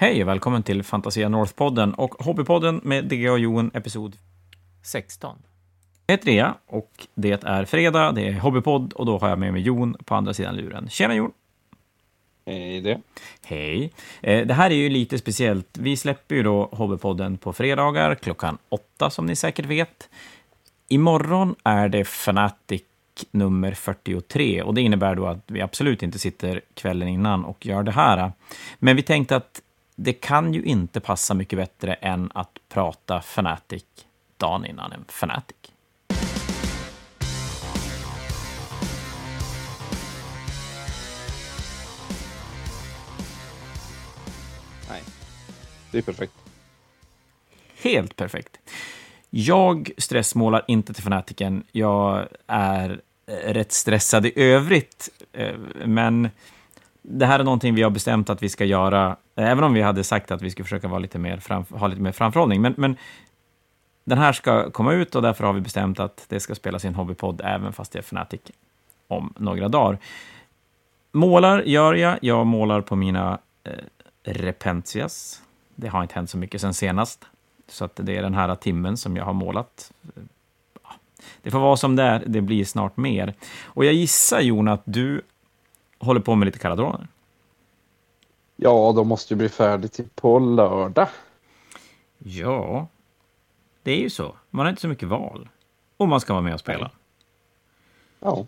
Hej och välkommen till Fantasia North-podden och Hobbypodden med DG och Jon, episod 16. Jag heter Rea och det är fredag, det är Hobbypodd och då har jag med mig Jon på andra sidan luren. Tjena Jon! Hej det. Hej! Eh, Det här är ju lite speciellt. Vi släpper ju då Hobbypodden på fredagar klockan åtta som ni säkert vet. Imorgon är det Fanatic nummer 43 och det innebär då att vi absolut inte sitter kvällen innan och gör det här. Men vi tänkte att det kan ju inte passa mycket bättre än att prata Fanatic dagen innan en Fanatic. Nej, det är perfekt. Helt perfekt. Jag stressmålar inte till fanatiken. Jag är eh, rätt stressad i övrigt, eh, men det här är någonting vi har bestämt att vi ska göra, Eh, även om vi hade sagt att vi skulle försöka vara lite mer fram, ha lite mer framförhållning. Men, men den här ska komma ut och därför har vi bestämt att det ska spelas i en hobbypodd även fast det är Fnatic om några dagar. Målar gör jag. Jag målar på mina eh, Repentias. Det har inte hänt så mycket sen senast. Så att det är den här timmen som jag har målat. Det får vara som det är, det blir snart mer. Och jag gissar, Jon, att du håller på med lite karadroner. Ja, de måste ju bli färdigt till på lördag. Ja, det är ju så. Man har inte så mycket val. Och man ska vara med och spela. Ja,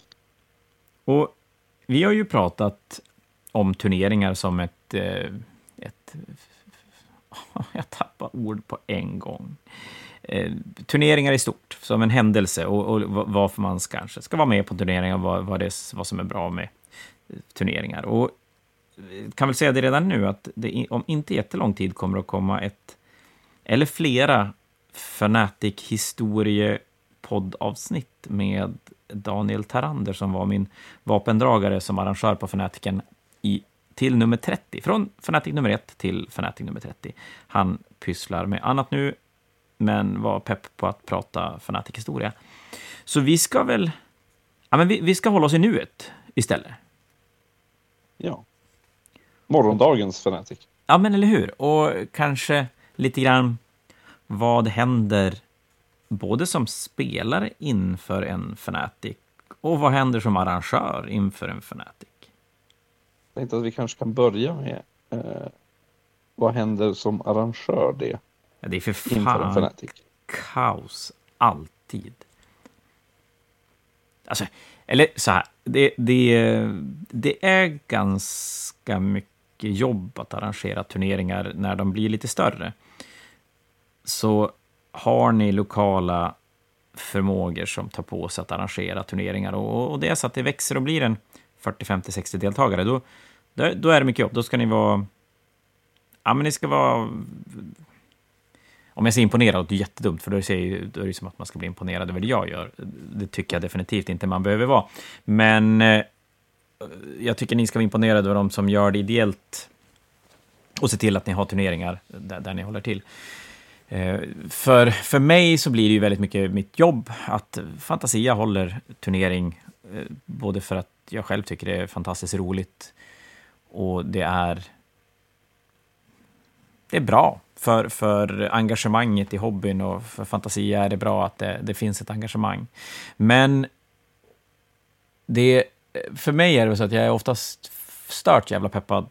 Och vi har ju pratat om turneringar som ett... Eh, ett jag tappar ord på en gång. Eh, turneringar i stort, som en händelse och, och va- varför man kanske ska vara med på turneringar och vad, vad, det, är- vad som är bra med eh, turneringar. Och kan väl säga det redan nu att det om inte jättelång tid kommer att komma ett eller flera Fanatic historiepoddavsnitt med Daniel Tarander som var min vapendragare som arrangör på Fanatiken i, till nummer 30. Från Fanatic nummer 1 till Fanatic nummer 30. Han pysslar med annat nu, men var pepp på att prata Fanatic-historia. Så vi ska väl... Ja, men vi, vi ska hålla oss i nuet istället. ja. Morgondagens Fanatic. Ja, men eller hur? Och kanske lite grann vad händer både som spelare inför en Fnatic och vad händer som arrangör inför en Fnatic? Jag tänkte att vi kanske kan börja med eh, vad händer som arrangör det Ja, det är för fan kaos alltid. Alltså, eller så här, det, det, det är ganska mycket jobb att arrangera turneringar när de blir lite större. Så har ni lokala förmågor som tar på sig att arrangera turneringar och, och det är så att det växer och blir en 40, 50, 60 deltagare, då, då, är det mycket jobb. Då ska ni vara... Ja, men ni ska vara om jag säger imponerad, det är jättedumt, för då, är det som att man ska bli imponerad över det jag gör. Det tycker jag definitivt inte man behöver vara. Men eh, jag tycker ni ska vara imponerade av de som gör det ideellt och se till att ni har turneringar där, där ni håller till. Eh, för, för mig så blir det ju väldigt mycket mitt jobb att Fantasia håller turnering, eh, både för att jag själv tycker det är fantastiskt roligt och det är det är bra för, för engagemanget i hobbyn och för Fantasia är det bra att det, det finns ett engagemang. Men det, för mig är det så att jag är oftast stört jävla peppad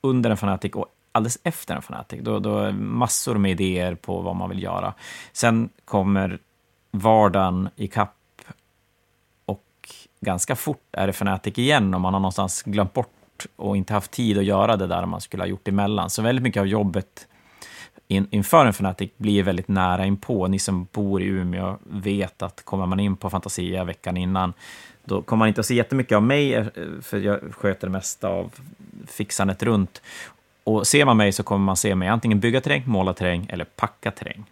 under en fanatik och alldeles efter en fanatik. Då, då är massor med idéer på vad man vill göra. Sen kommer vardagen i kapp och ganska fort är det fanatik igen om man har någonstans glömt bort och inte haft tid att göra det där man skulle ha gjort emellan. Så väldigt mycket av jobbet in, inför en Fnatic blir väldigt nära inpå. Ni som bor i Umeå vet att kommer man in på Fantasia veckan innan, då kommer man inte att se jättemycket av mig, eh, för jag sköter det mesta av fixandet runt. Och ser man mig så kommer man se mig antingen bygga terräng, måla terräng eller packa terräng.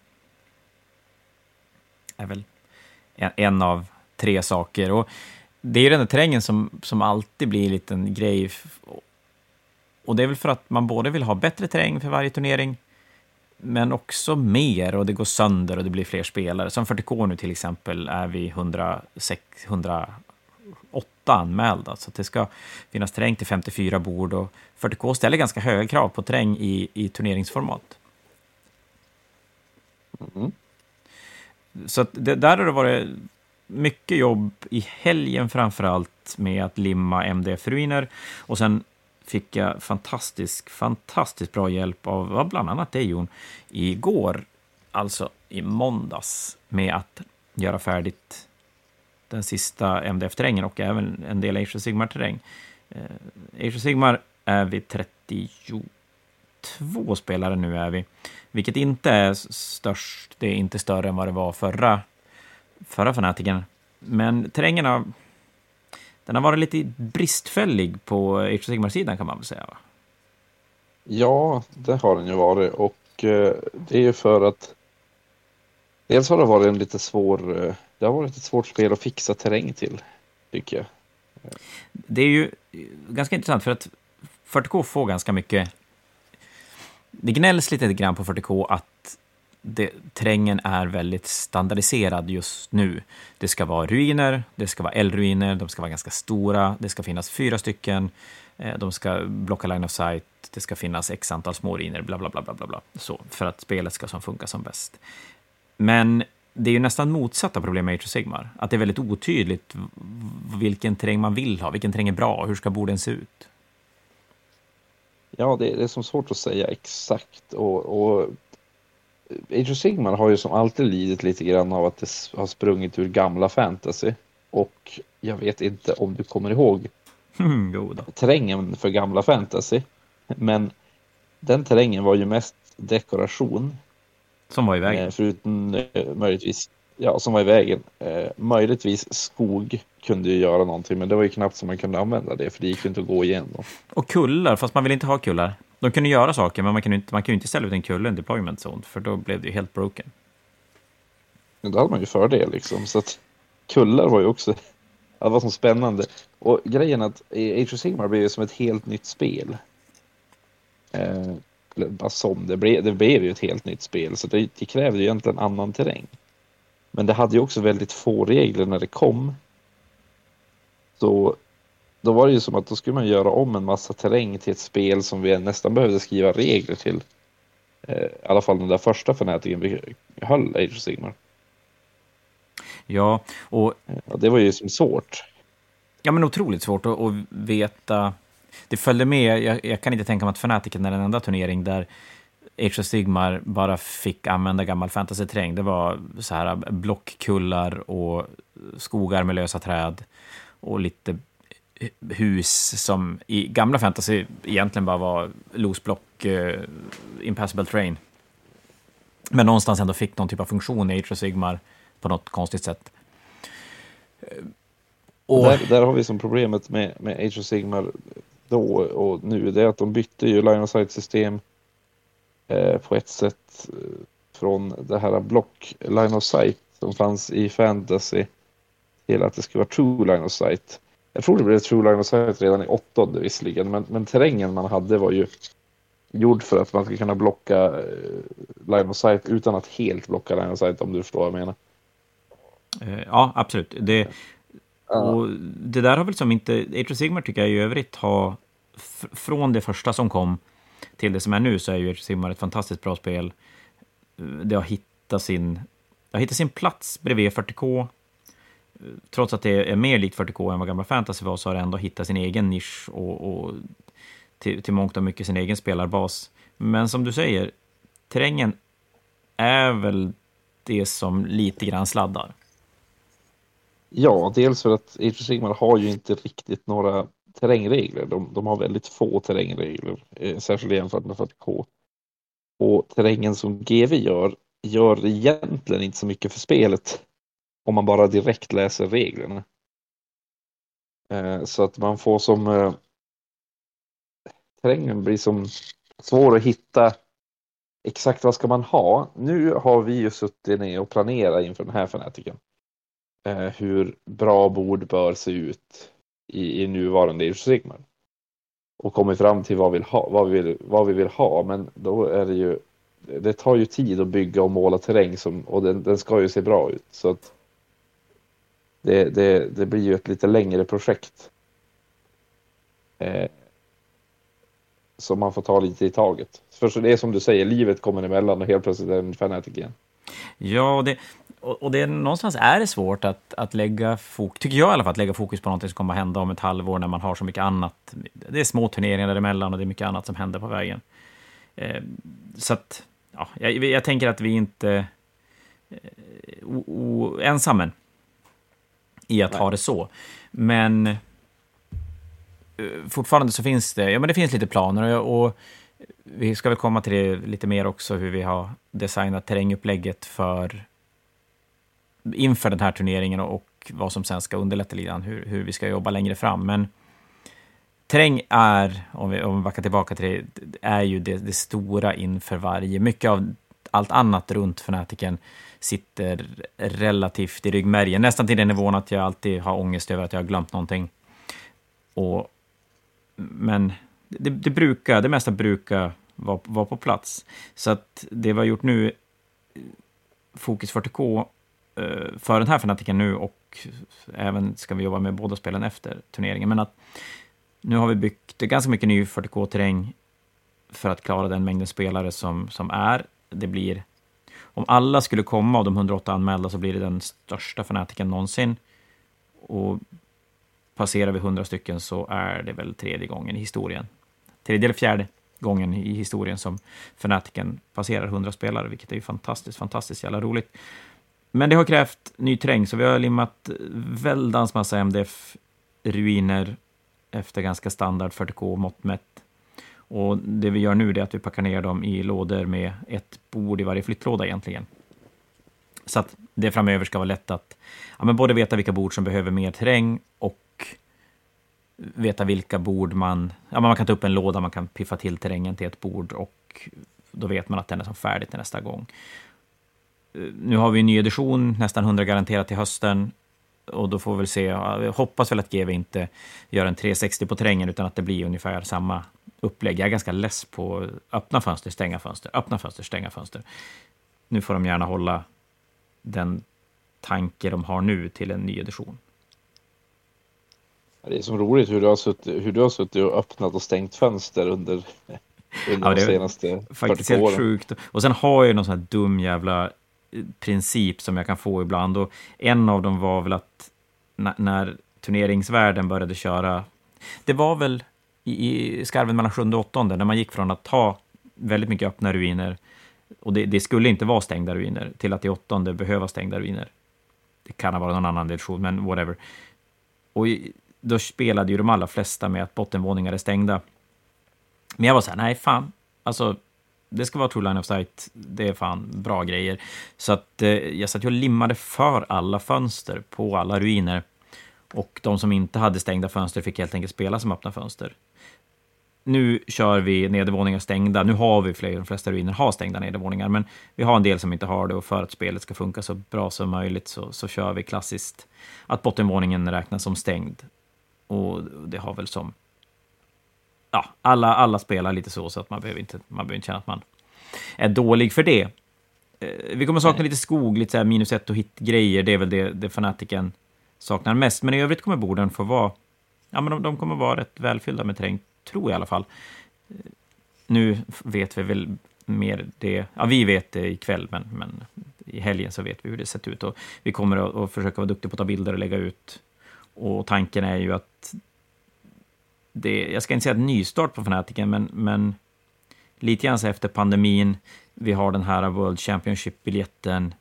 är väl en, en av tre saker. Och det är ju den där terrängen som, som alltid blir en liten grej. Och det är väl för att man både vill ha bättre terräng för varje turnering, men också mer och det går sönder och det blir fler spelare. Som 40K nu till exempel är vi 106, 108 anmälda. Så det ska finnas terräng till 54 bord och 40K ställer ganska höga krav på terräng i, i turneringsformat. Mm. Så det, där har det varit mycket jobb i helgen framför allt med att limma MDF-ruiner. Och sen fick jag fantastisk, fantastiskt bra hjälp av bland annat dig Jon, igår, alltså i måndags, med att göra färdigt den sista MDF-terrängen och även en del Age of Sigmar-terräng. Eh, Age of Sigmar är vi 32 spelare nu är vi, vilket inte är störst, det är inte större än vad det var förra, förra fanatiken. Men terrängen har, den har varit lite bristfällig på Age of Sigmar-sidan kan man väl säga? Va? Ja, det har den ju varit och eh, det är ju för att dels har det varit en lite svår eh, det har varit ett svårt spel att fixa terräng till, tycker jag. Det är ju ganska intressant för att 40K får ganska mycket... Det gnälls lite grann på 40K att det, terrängen är väldigt standardiserad just nu. Det ska vara ruiner, det ska vara eldruiner, de ska vara ganska stora, det ska finnas fyra stycken, eh, de ska blocka line of sight, det ska finnas x antal små ruiner, bla bla bla bla bla, så, för att spelet ska som funka som bäst. Men det är ju nästan motsatta problem med Age of Sigmar. Att det är väldigt otydligt vilken terräng man vill ha, vilken terräng är bra, hur ska borden se ut? Ja, det är, det är som svårt att säga exakt. Och, och Age of Sigmar har ju som alltid lidit lite grann av att det har sprungit ur gamla fantasy. Och jag vet inte om du kommer ihåg mm, terrängen för gamla fantasy. Men den terrängen var ju mest dekoration som var i vägen? Eh, förutom eh, möjligtvis, ja, som var i vägen. Eh, möjligtvis skog kunde ju göra någonting, men det var ju knappt som man kunde använda det, för det gick ju inte att gå igen. Då. Och kullar, fast man vill inte ha kullar. De kunde göra saker, men man kunde inte, man kunde inte ställa ut en kulle i en deployment zone, för då blev det ju helt broken. Men då hade man ju fördel liksom, så att kullar var ju också, det var så spännande. Och grejen att Age of Sigmar blev ju som ett helt nytt spel. Eh, bara som det blev. Det blev ju ett helt nytt spel så det, det krävde ju egentligen annan terräng. Men det hade ju också väldigt få regler när det kom. Så då var det ju som att då skulle man göra om en massa terräng till ett spel som vi nästan behövde skriva regler till. Eh, I alla fall den där första fanatiken vi höll, Age of Sigmar. Ja, och... Ja, det var ju som svårt. Ja, men otroligt svårt att, att veta det följde med, jag, jag kan inte tänka mig att Fanatiken är den enda turnering där Age of Sigmar bara fick använda gammal fantasy-terräng. Det var så här blockkullar och skogar med lösa träd och lite hus som i gamla fantasy egentligen bara var loose block, uh, impassable train. Men någonstans ändå fick någon typ av funktion i Age of Sigmar på något konstigt sätt. Eh, och... Där, där, har vi som problemet med, med Age of Sigmar då och nu det är att de bytte ju line of sight system eh, på ett sätt eh, från det här block line of sight som fanns i fantasy till att det skulle vara true line of sight. Jag tror det blev true line of sight redan i åttonde visserligen, men, men terrängen man hade var ju gjord för att man ska kunna blocka eh, line of sight utan att helt blocka line of sight om du förstår vad jag menar. Eh, ja, absolut. Det, och det där har väl som inte, Age of Sigmar tycker jag i övrigt har, från det första som kom till det som är nu, så är ju Age of Sigmar ett fantastiskt bra spel. Det har hittat sin, det har hittat sin plats bredvid 40K. Trots att det är mer likt 40K än vad gamla fantasy var, så har det ändå hittat sin egen nisch och, och till, till mångt och mycket sin egen spelarbas. Men som du säger, terrängen är väl det som lite grann sladdar. Ja, dels för att Age of Sigmar har ju inte riktigt några terrängregler. De, de har väldigt få terrängregler, eh, särskilt jämfört med 40K. Och terrängen som GV gör, gör egentligen inte så mycket för spelet om man bara direkt läser reglerna. Eh, så att man får som eh, terrängen blir som svår att hitta exakt vad ska man ha. Nu har vi ju suttit ner och planerat inför den här fanatiken eh, hur bra bord bör se ut i, i nuvarande Age Sigmar. Och kommit fram till vad vi, vill ha, vad, vi vill, vad vi vill ha, men då är det ju det tar ju tid att bygga och måla terräng som, och den, den ska ju se bra ut. Så att det, det, det blir ju ett lite längre projekt. Eh, som man får ta lite i taget. För det är som du säger, livet kommer emellan och helt plötsligt är det en fanatic igen. Ja, och det, och det, någonstans är det svårt att, att lägga fokus, tycker jag i alla fall, att lägga fokus på någonting som kommer att hända om ett halvår när man har så mycket annat. Det är små turneringar däremellan och det är mycket annat som händer på vägen. Eh, så att, ja, jag, jag, tänker att vi inte eh, o, ensamma i att Nej. ha det så. Men eh, fortfarande så finns det, ja men det finns lite planer och, och vi ska väl komma till det lite mer också, hur vi har designat terrängupplägget för inför den här turneringen och vad som sen ska underlätta lite hur, hur vi ska jobba längre fram. Men terräng är, om vi, om vi backar tillbaka till det, är ju det, det stora inför varje. Mycket av allt annat runt fanatiken sitter relativt i ryggmärgen. Nästan till den nivån att jag alltid har ångest över att jag har glömt någonting. Och, men det, det, brukar, det mesta brukar vara, vara på plats. Så att det vi har gjort nu, Fokus 40K, eh, för den här fanatiken nu och även ska vi jobba med båda spelen efter turneringen. Men att nu har vi byggt ganska mycket ny 40K-terräng för att klara den mängden spelare som, som är. Det blir, om alla skulle komma av de 108 anmälda så blir det den största fanatiken någonsin. Och passerar vi 100 stycken så är det väl tredje gången i historien. Tredje eller fjärde gången i historien som fanatiken passerar 100 spelare, vilket är ju fantastiskt, fantastiskt jävla roligt. Men det har krävt ny terräng, så vi har limmat väldans massa MDF-ruiner efter ganska standard 40K mått mätt. Och det vi gör nu är att vi packar ner dem i lådor med ett bord i varje flyttlåda egentligen. Så att det framöver ska vara lätt att ja, men både veta vilka bord som behöver mer terräng och veta vilka bord man... Ja, man kan ta upp en låda, man kan piffa till terrängen till ett bord och då vet man att den är som färdig till nästa gång nu har vi en ny edition, nästan 100 garanterat till hösten. Och då får vi väl se, jag hoppas väl att GW inte gör en 360 på terrängen, utan att det blir ungefär samma upplägg. Jag är ganska less på öppna fönster, stänga fönster, öppna fönster, stänga fönster. Nu får de gärna hålla den tanke de har nu till en ny edition. Det är så roligt hur du har suttit, hur du har suttit och öppnat och stängt fönster under, under ja, de senaste faktiskt helt sjukt. Och sen har jag någon sån här dum jävla princip som jag kan få ibland. Och en av dem var väl att när turneringsvärlden började köra, det var väl i, skarven mellan sjunde och åttonde, när man gick från att ha väldigt mycket öppna ruiner, och det, det, skulle inte vara stängda ruiner, till att i åttonde behöva stängda ruiner. Det kan ha varit någon annan edition, men whatever. Och då spelade ju de allra flesta med att bottenvåningar är stängda. Men jag var så här, nej fan, alltså det ska vara true line of sight. Det är fan bra grejer. Så att eh, jag satt och limmade för alla fönster på alla ruiner. Och de som inte hade stängda fönster fick helt enkelt spela som öppna fönster. Nu kör vi nedervåningar stängda. Nu har vi fler, de flesta ruiner har stängda nedervåningar, men vi har en del som inte har det och för att spelet ska funka så bra som möjligt så, så kör vi klassiskt att bottenvåningen räknas som stängd. Och det har väl som ja, alla, alla spelar lite så, så att man behöver, inte, man behöver inte känna att man är dålig för det. Eh, vi kommer sakna lite skog, lite så här minus ett och hit-grejer. Det är väl det, det fanatiken saknar mest. Men i övrigt kommer borden få vara... Ja, men de, de kommer vara rätt välfyllda med terräng, tror jag i alla fall. Nu vet vi väl mer det... Ja, vi vet det ikväll, men, men i helgen så vet vi hur det sett ut. Och vi kommer att, att försöka vara duktiga på att ta bilder och lägga ut. Och tanken är ju att det, jag ska inte säga en nystart på Fanatiken, men, men lite grann så efter pandemin. Vi har den här World Championship-biljetten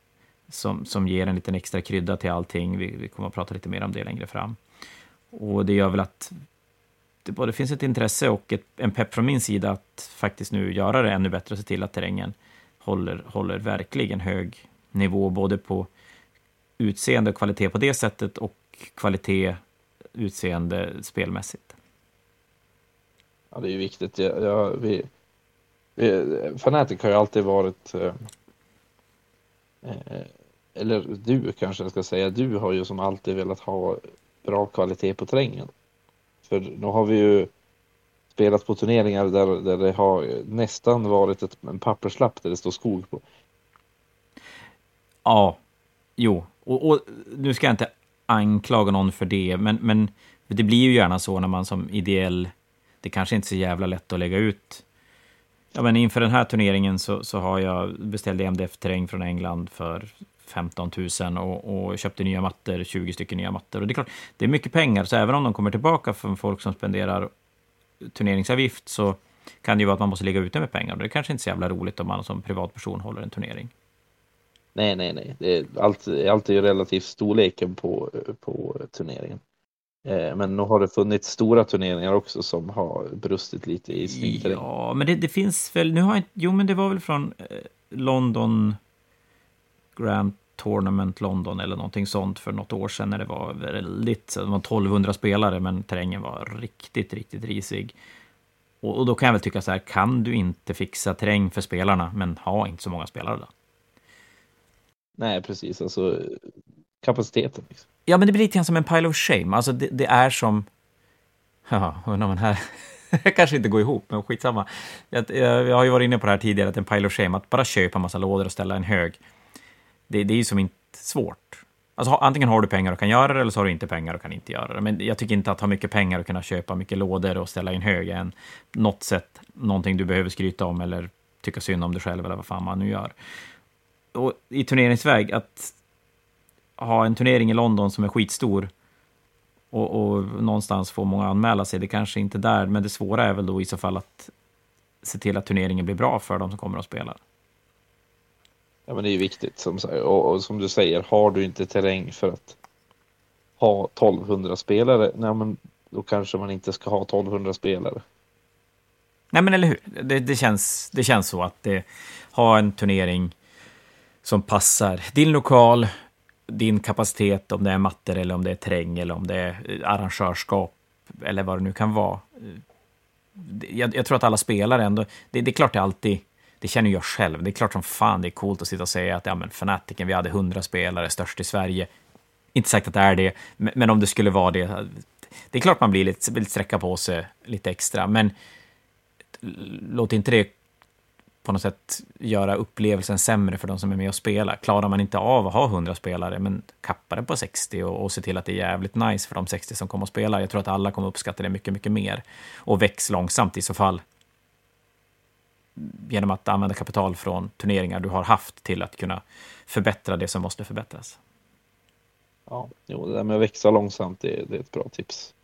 som, som ger en liten extra krydda till allting. Vi, vi kommer att prata lite mer om det längre fram. Och det gör väl att det både finns ett intresse och ett, en pepp från min sida att faktiskt nu göra det ännu bättre och se till att terrängen håller, håller verkligen hög nivå, både på utseende och kvalitet på det sättet och kvalitet utseende spelmässigt. Ja, det är ju viktigt. Ja, ja, vi, vi, Fanatic har ju alltid varit eh, eh, eller du kanske jag ska säga, du har ju som alltid velat ha bra kvalitet på terrängen. För nu har vi ju spelat på turneringar där, där det har nästan varit ett, en papperslapp där det står skog på. Ja, jo, och, och nu ska jag inte anklaga någon för det, men, men det blir ju gärna så när man som ideell, det kanske inte är så jävla lätt att lägga ut. Ja, men inför den här turneringen så, så har jag beställt MDF-terräng från England för 15 000 och, och köpte nya mattor, 20 stycken nya mattor. Och det är klart, det är mycket pengar, så även om de kommer tillbaka från folk som spenderar turneringsavgift så kan det ju vara att man måste ligga ute med pengar. Och det är kanske inte är så jävla roligt om man som privatperson håller en turnering. Nej, nej, nej. Det är alltid, alltid relativt storleken på, på turneringen. Eh, men nu har det funnits stora turneringar också som har brustit lite i snittering. Ja, men det, det, finns väl, nu har jag, jo men det var väl från eh, London Grand Tournament London eller någonting sånt för något år sedan när det var väldigt, det var 1200 spelare men terrängen var riktigt, riktigt risig. Och, och då kan jag väl tycka så här, kan du inte fixa terräng för spelarna men ha inte så många spelare då? Nej, precis, alltså kapaciteten. Liksom. Ja, men det blir lite grann som en pile of shame. Alltså, det, det är som... Ja, undrar om här... kanske inte går ihop, men skitsamma. Jag, jag har ju varit inne på det här tidigare, att en pile of shame, att bara köpa en massa lådor och ställa en hög, det, det är ju som inte svårt. Alltså, antingen har du pengar och kan göra det, eller så har du inte pengar och kan inte göra det. Men jag tycker inte att ha mycket pengar och kunna köpa mycket lådor och ställa i en hög är något sätt, någonting du behöver skryta om eller tycka synd om dig själv eller vad fan man nu gör. Och i turneringsväg, att ha en turnering i London som är skitstor och, och någonstans få många anmäla sig, det kanske inte är där, men det svåra är väl då i så fall att se till att turneringen blir bra för de som kommer och spelar. Ja, men det är ju viktigt som, och, och som du säger, har du inte terräng för att ha 1200 spelare, nej, men då kanske man inte ska ha 1200 spelare. Nej, men eller hur? Det, det, känns, det känns så att det, ha en turnering som passar din lokal, din kapacitet, om det är mattor eller om det är terräng eller om det är eh, arrangörskap eller vad det nu kan vara. Jag, jag tror att alla spelare ändå, det, det, är klart det alltid, det känner jag själv, det är klart som fan det är coolt att sitta och säga att ja men Fanatiken, vi hade 100 spelare, störst i Sverige. Inte sagt att det är det, men, men om det skulle vara det, det är klart man blir lite, vill sträcka på sig lite extra, men låt inte det på något sätt göra upplevelsen sämre för de som är med och spelar. Klarar man inte av att ha 100 spelare, men kappa det på 60 och, och se till att det är jävligt nice för de 60 som kommer och spelar. Jag tror att alla kommer uppskatta det mycket, mycket mer. Och väx långsamt i så fall. Genom att använda kapital från turneringar du har haft till att kunna förbättra det som måste förbättras. Ja, jo, det där med att växa långsamt, det, det är ett bra tips.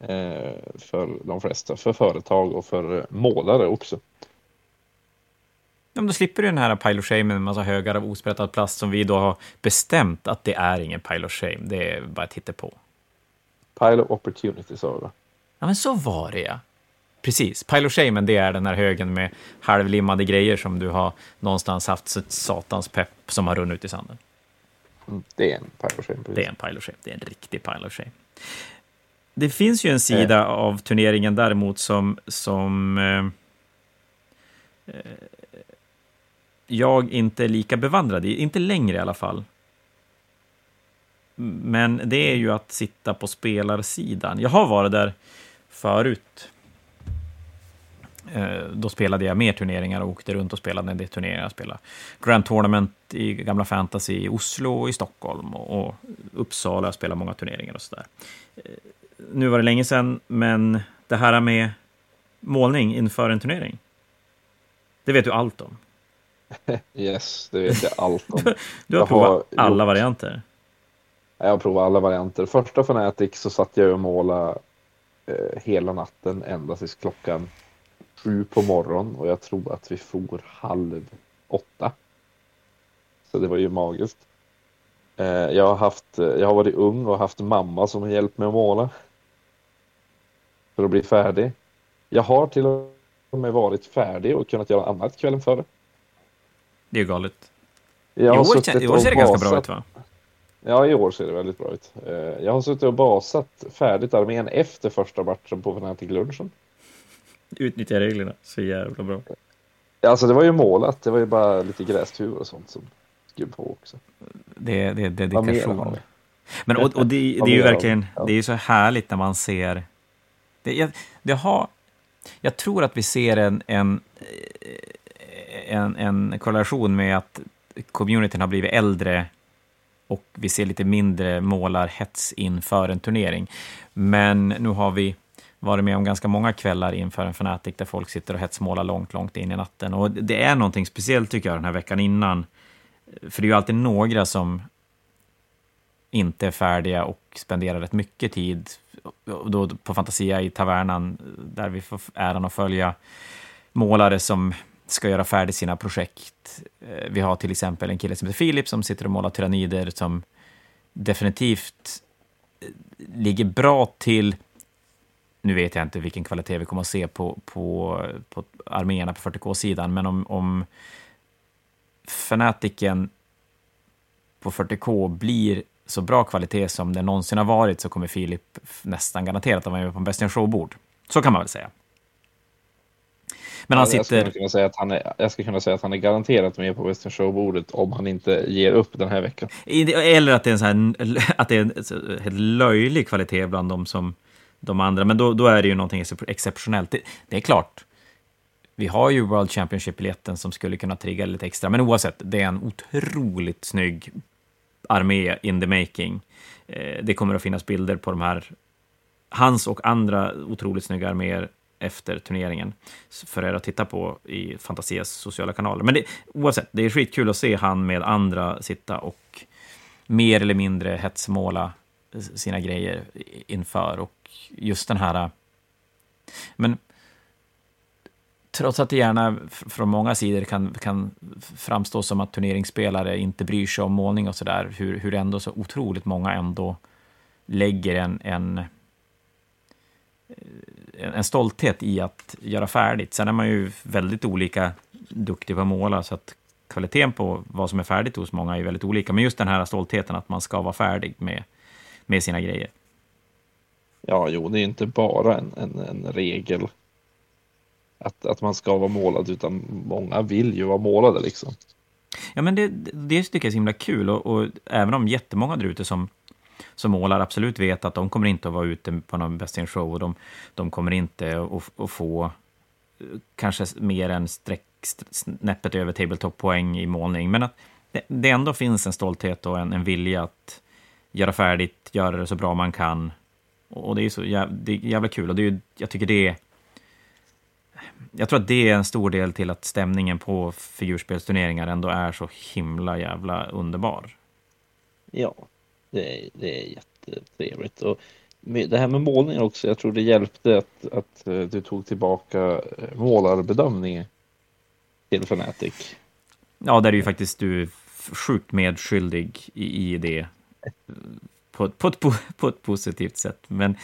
Eh, för de flesta, för företag och för målare också. Ja, då slipper du den här pile of shame med en massa högar av osprättad plast som vi då har bestämt att det är ingen pile of shame. Det är bara ett på. Pile of opportunity sa du? Ja, men så var det ja. Precis. Pile of shame, det är den här högen med halvlimmade grejer som du har någonstans haft satans pepp som har runnit ut i sanden. Mm, det är en pile of shame. Precis. Det är en pile of shame. Det är en riktig pile of shame. Det finns ju en sida äh. av turneringen däremot som, som eh, eh jag inte är lika bevandrad i, inte längre i alla fall. Men det är ju att sitta på spelarsidan. Jag har varit där förut. Eh, då spelade jag mer turneringar och åkte runt och spelade en del turneringar. Jag spelade Grand Tournament i gamla Fantasy i Oslo och i Stockholm och Uppsala. Jag spelade många turneringar och sådär. Eh, nu var det länge sedan, men det här med målning inför en turnering, det vet du allt om. yes, det vet jag allt om. du har jag provat har alla gjort... varianter? Jag har provat alla varianter. Första Fnatic så satt jag och målade eh, hela natten ända tills klockan sju på morgonen och jag tror att vi for halv åtta. Så det var ju magiskt. Eh, jag, har haft, jag har varit ung och haft mamma som har hjälpt mig att måla. För att bli färdig. Jag har till och med varit färdig och kunnat göra annat kvällen före. Det är ju galet. Jag I, år, I år ser det ganska bra ut va? Ja, i år ser det väldigt bra ut. Eh, jag har suttit och basat färdigt armén efter första matchen på Fnatic-lunchen. Utnyttja reglerna så jävla bra. Alltså det var ju målat, det var ju bara lite grästur och sånt som skrev på också. Det, det är dedikation. Men och, och det, det är ju verkligen, det är ju så härligt när man ser... Det, jag, det har, jag tror att vi ser en, en en, en korrelation med att communityn har blivit äldre och vi ser lite mindre målarhets inför en turnering. Men nu har vi varit med om ganska många kvällar inför en Fnatic där folk sitter och hetsmålar långt, långt in i natten. Och det är någonting speciellt tycker jag den här veckan innan. För det är ju alltid några som inte är färdiga och spenderar rätt mycket tid då på Fantasia i Tavernan, där vi får äran att följa målare som ska göra färdigt sina projekt. Eh, vi har till exempel en kille som heter Filip som sitter och målar tyrannider som definitivt eh, ligger bra till. Nu vet jag inte vilken kvalitet vi kommer att se på, på, på arméerna på 40K-sidan, men om, om Fanatiken på 40K blir så bra kvalitet som det någonsin har varit så kommer Filip nästan garanterat att vara med på en Best Show-bord. Så kan man väl säga. Men han sitter... Jag skulle, kunna säga att han är, jag skulle kunna säga att han är garanterat med på Western Show-bordet om han inte ger upp den här veckan. Eller att det är en, så här, att det är en helt löjlig kvalitet bland de som de andra, men då, då är det ju någonting exceptionellt. Det, det är klart, vi har ju World Championship-biljetten som skulle kunna trigga lite extra, men oavsett, det är en otroligt snygg armé in the making. Eh, det kommer att finnas bilder på de här, hans och andra otroligt snygga arméer efter turneringen för er att titta på i Fantasias sociala kanaler. Men det, oavsett, det är skitkul att se han med andra sitta och mer eller mindre hetsmåla sina grejer inför och just den här... Äh, men trots att det gärna från många sidor kan, kan framstå som att turneringsspelare inte bryr sig om målning och sådär, hur, hur ändå så otroligt många ändå lägger en, en en stolthet i att göra färdigt. Sen är man ju väldigt olika duktig på att måla, så att kvaliteten på vad som är färdigt hos många är väldigt olika. Men just den här stoltheten att man ska vara färdig med, med sina grejer. Ja, jo, det är inte bara en, en, en regel att, att man ska vara målad, utan många vill ju vara målade liksom. Ja, men det, det tycker jag är så himla kul och, och även om jättemånga där ute som som målar absolut vet att de kommer inte att vara ute på någon Best in Show och de, de kommer inte att, att få eh, kanske mer än streck, snäppet över tabletop-poäng i målning, men att det, det, ändå finns en stolthet och en, en vilja att göra färdigt, göra det så bra man kan. Och det är så jävla, det är jävla kul och det är, jag tycker det är jag tror att det är en stor del till att stämningen på figurspelsturneringar ändå är så himla jävla underbar. Ja, det är, det är jättetrevligt. Och det här med målning också, jag tror det hjälpte att, att eh, du tog tillbaka eh, målarbedömningen till Fnatic. Ja, där är ju faktiskt du sjukt medskyldig i, i det. På, på, ett, på ett positivt sätt. Men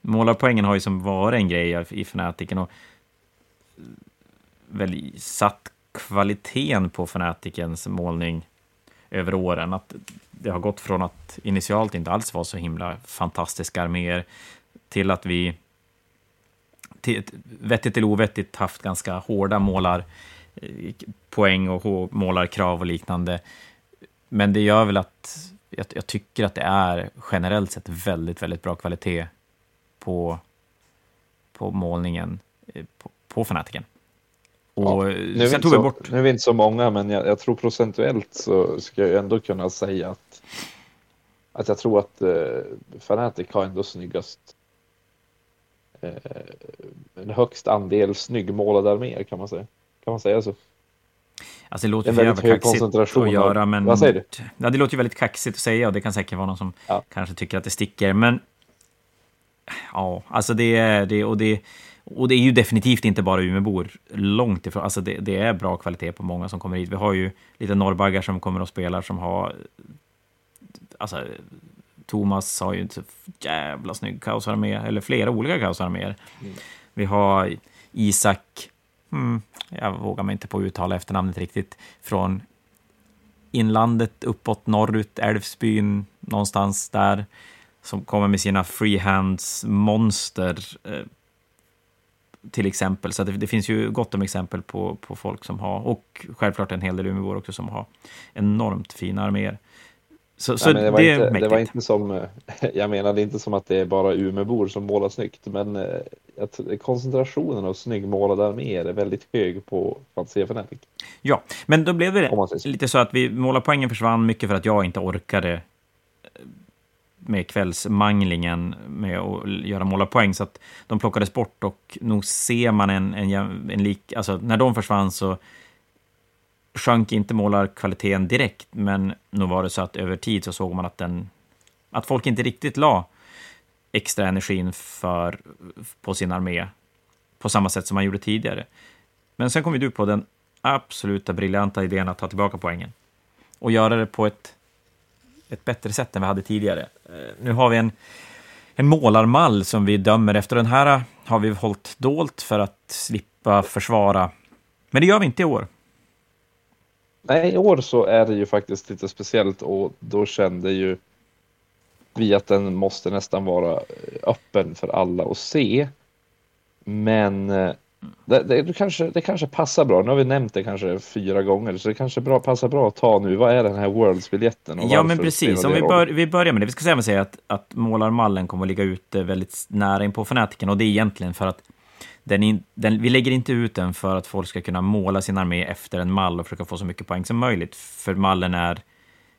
målarpoängen har ju som varit en grej i Fanatiken och väl satt kvaliteten på Fanatikens målning över åren. Att det har gått från att initialt inte alls vara så himla fantastiska arméer till att vi till, vettigt eller ovettigt haft ganska hårda målar eh, poäng och målarkrav och liknande. Men det gör väl att jag, jag, tycker att det är generellt sett väldigt, väldigt bra kvalitet på, på målningen eh, på, på Fanatiken. Och ja, nu, sen tog vi bort... nu är vi inte så många, men jag, jag, tror procentuellt så ska jag ändå kunna säga att, att jag tror att eh, Fanatic har ändå snyggast eh, en högst andel snyggmålade arméer kan man säga. Kan man säga så? Alltså det låter ju jävla kaxigt att göra, men... Vad säger du? Ja, det låter ju väldigt kaxigt att säga och det kan säkert vara någon som ja. kanske tycker att det sticker, men... Ja, alltså det är... Det, och det och det är ju definitivt inte bara Umeåbor, långt ifrån. Alltså det, det, är bra kvalitet på många som kommer hit. Vi har ju lite norrbaggar som kommer och spelar som har... Alltså, Thomas har ju inte så jävla snygg kaosarmé, eller flera olika kaosarméer. Mm. Vi har Isak, mm, jag vågar mig inte på att uttala efternamnet riktigt, från inlandet uppåt norrut, Älvsbyn, någonstans där, som kommer med sina freehands monster eh, till exempel. Så det, det, finns ju gott om exempel på, på folk som har, och självklart en hel del Umeåbor också som har enormt fina arméer. Så, så det, var det, inte, det var inte som, jag menade inte som att det är bara Umeåbor som målar snyggt, men eh, att koncentrationen av snyggmålade arméer är väldigt hög på Fantasia Fnatic. Ja, men då blev det lite så att vi målarpoängen försvann mycket för att jag inte orkade med kvällsmanglingen med att göra målarpoäng, så att de plockades bort och nog ser man en, en, en lik... Alltså, när de försvann så sjönk inte målarkvaliteten direkt, men nog var det så att över tid så såg man att, den, att folk inte riktigt la extra energin för, på sin armé på samma sätt som man gjorde tidigare. Men sen kom ju du på den absoluta briljanta idén att ta tillbaka poängen och göra det på ett, ett bättre sätt än vi hade tidigare. Eh, nu har vi en, en målarmall som vi dömer efter. Den här har vi hållit dolt för att slippa försvara. Men det gör vi inte i år. Nej, i år så är det ju faktiskt lite speciellt och då kände ju vi att den måste nästan vara öppen för alla att se. Men eh, det, det, det, kanske, det kanske passar bra. Nu har vi nämnt det kanske fyra gånger, så det kanske bra, passar bra att ta nu. Vad är den här Worlds-biljetten? Ja, men precis. Om vi, bör, vi börjar med det. Vi ska säga att, att målarmallen kommer att ligga ute väldigt nära in på fanatiken och det är egentligen för att den in, den, vi lägger inte ut den för att folk ska kunna måla sin armé efter en mall och försöka få så mycket poäng som möjligt, för mallen är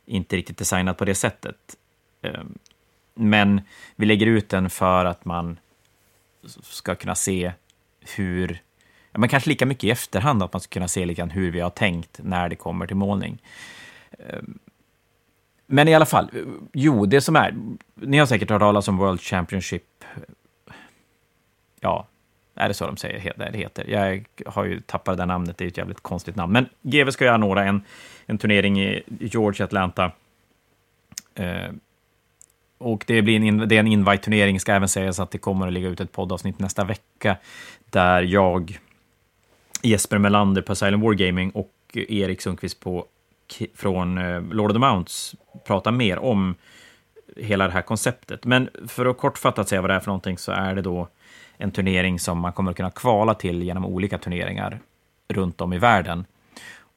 inte riktigt designad på det sättet. Ehm, men vi lägger ut den för att man ska kunna se hur, men kanske lika mycket i efterhand, att man ska kunna se lite hur vi har tänkt när det kommer till målning. Ehm, men i alla fall, jo, det som är, ni har säkert hört talas om World Championship, ja, är det så de säger det heter? Jag har ju tappat det där namnet, det är ett jävligt konstigt namn. Men GW ska ju anordna en, en turnering i George, Atlanta. Eh, och det, blir en, det är en invite-turnering, ska även sägas att det kommer att ligga ut ett poddavsnitt nästa vecka, där jag, Jesper Melander på Silent War Gaming och Erik Sundqvist på, från eh, Lord of the Mounts pratar mer om hela det här konceptet. Men för att kortfattat säga vad det är för någonting så är det då en turnering som man kommer att kunna kvala till genom olika turneringar runt om i världen.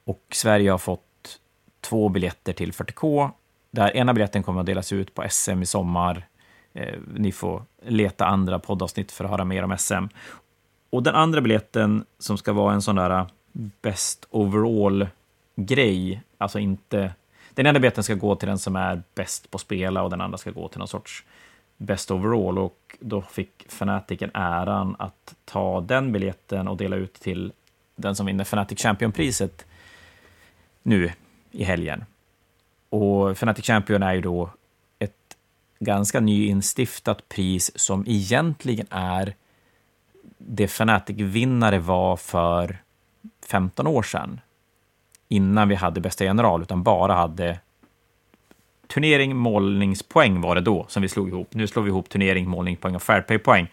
Och Sverige har fått två biljetter till 40K där ena biljetten kommer att delas ut på SM i sommar. Eh, ni får leta andra poddavsnitt för att höra mer om SM. Och den andra biljetten som ska vara en sån där eh, best overall-grej, alltså inte... Den ena biljetten ska gå till den som är bäst på att spela och den andra ska gå till någon sorts best overall. Och då fick fanatiken äran att ta den biljetten och dela ut till den som vinner Fanatic Champion-priset nu i helgen. Och Fnatic Champion är ju då ett ganska nyinstiftat pris som egentligen är det Fnatic-vinnare var för 15 år sedan. Innan vi hade bästa general, utan bara hade turnering, målningspoäng var det då som vi slog ihop. Nu slår vi ihop turnering, målningspoäng och fairplay-poäng.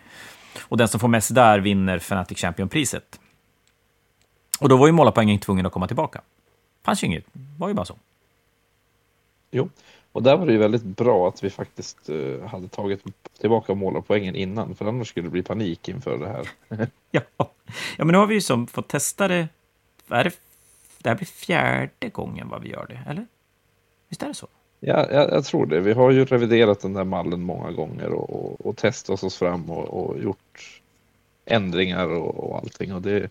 Och den som får mest där vinner Fnatic Champion-priset. Och då var ju målarpoängen tvungen att komma tillbaka. fanns ju inget, var ju bara så. Jo, och där var det ju väldigt bra att vi faktiskt uh, hade tagit tillbaka målarpoängen innan, för annars skulle det bli panik inför det här. ja. ja, men nu har vi ju som fått testa det. Är det, det här blir fjärde gången vad vi gör det, eller? Visst är det så? Ja, jag, jag tror det. Vi har ju reviderat den där mallen många gånger och, och, och testat oss fram och, och gjort ändringar och, och allting. Och det,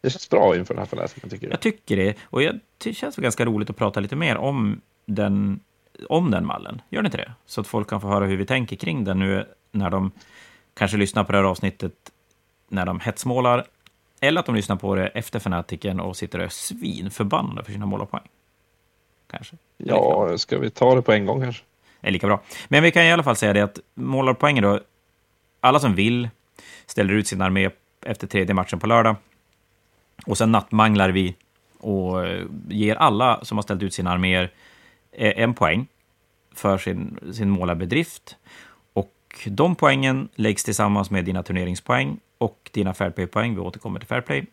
det känns bra inför den här föreläsningen tycker jag. Jag tycker det. Och jag, det känns ganska roligt att prata lite mer om den, om den mallen. Gör ni inte det? Så att folk kan få höra hur vi tänker kring den nu när de kanske lyssnar på det här avsnittet när de hetsmålar, eller att de lyssnar på det efter fanatiken och sitter och är svinförbannade för sina målarpoäng. Kanske. Ja, ska vi ta det på en gång kanske? Är lika bra. Men vi kan i alla fall säga det att målarpoängen då, alla som vill ställer ut sin armé efter tredje matchen på lördag. Och sen nattmanglar vi och ger alla som har ställt ut sina arméer Eh, en poäng för sin, sin målarbedrift. Och de poängen läggs tillsammans med dina turneringspoäng och dina Fairplay-poäng. Vi återkommer till Fairplay.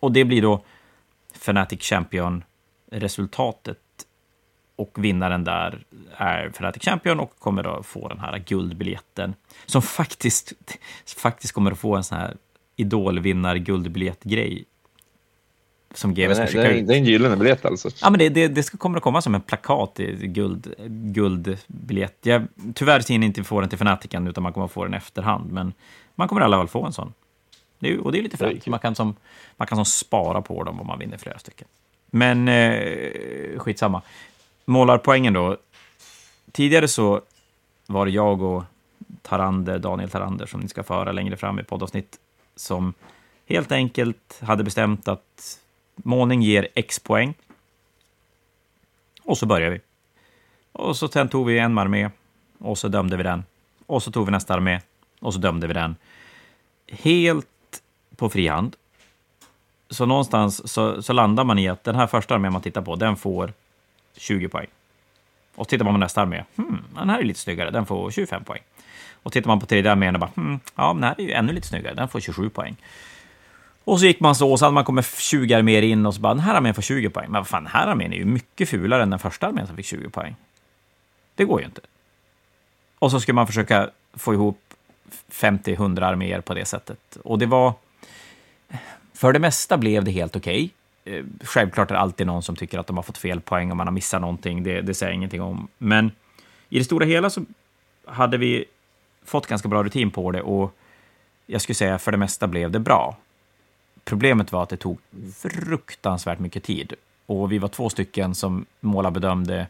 Och det blir då Fnatic Champion-resultatet. Och vinnaren där är Fnatic Champion och kommer då få den här guldbiljetten. Som faktiskt, faktiskt kommer att få en sån här idolvinnar-guldbiljett-grej som GW ska skicka ut. Det är en gyllene biljett alltså? Ja, men det, det, det ska, kommer att komma som en plakat i guld, guldbiljett. Jag, tyvärr hinner inte få den till Fanatiken, utan man kommer att få den i efterhand. Men man kommer i alla fall få en sån. Det är, och det är lite fränt. Man kan, som, man kan som spara på dem om man vinner flera stycken. Men eh, skitsamma. Målarpoängen då. tidigare så var det jag och Tarander, Daniel Tarander, som ni ska föra längre fram i poddavsnitt, som helt enkelt hade bestämt att målning ger X poäng. Och så började vi. Och så sen tog vi en armé och så dömde vi den. Och så tog vi nästa armé och så dömde vi den. Helt på frihand. Så någonstans så, så landar man i att den här första armén man tittar på, den får 20 poäng. Och tittar man på nästa armé, hmm, den här är lite snyggare, den får 25 poäng. Och tittar man på tredje armén och bara, hmm, ja, den här är ju ännu lite snyggare, den får 27 poäng. Och så gick man så, och så hade man kommit 20 arméer in och så bara, den här armén får 20 poäng. Men vad fan, den här armén är ju mycket fulare än den första armén som fick 20 poäng. Det går ju inte. Och så skulle man försöka få ihop 50-100 arméer på det sättet. Och det var... För det mesta blev det helt okej. Okay. Självklart är det alltid någon som tycker att de har fått fel poäng och man har missat någonting. Det, det säger jag ingenting om. Men i det stora hela så hade vi fått ganska bra rutin på det och jag skulle säga för det mesta blev det bra. Problemet var att det tog fruktansvärt mycket tid och vi var två stycken som målarbedömde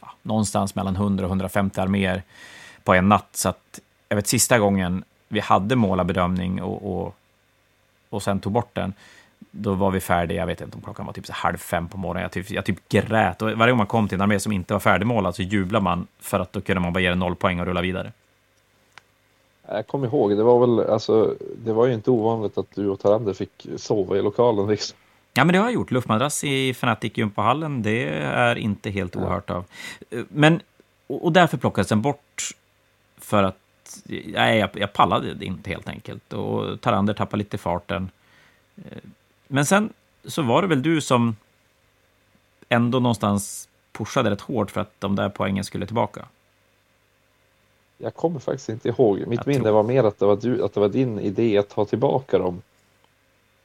ja, någonstans mellan 100 och 150 arméer på en natt. Så att jag vet sista gången vi hade målarbedömning och, och, och sen tog bort den, då var vi färdiga, jag vet inte om klockan var typ så halv fem på morgonen. Jag typ, jag typ grät. Och varje gång man kom till en armé som inte var färdigmålad så jublade man för att då kunde man bara ge den noll poäng och rulla vidare. Jag kommer ihåg, det var väl, alltså, det var ju inte ovanligt att du och Tarander fick sova i lokalen liksom. Ja, men det har jag gjort. Luftmadrass i Fnatic gympahallen, det är inte helt ohört av. Men, och därför plockades den bort för att nej, jag, jag pallade det inte helt enkelt. Och Tarander tappade lite farten. Men sen så var det väl du som ändå någonstans pushade rätt hårt för att de där poängen skulle tillbaka. Jag kommer faktiskt inte ihåg. Mitt minne var mer att det var, du, att det var din idé att ta tillbaka dem.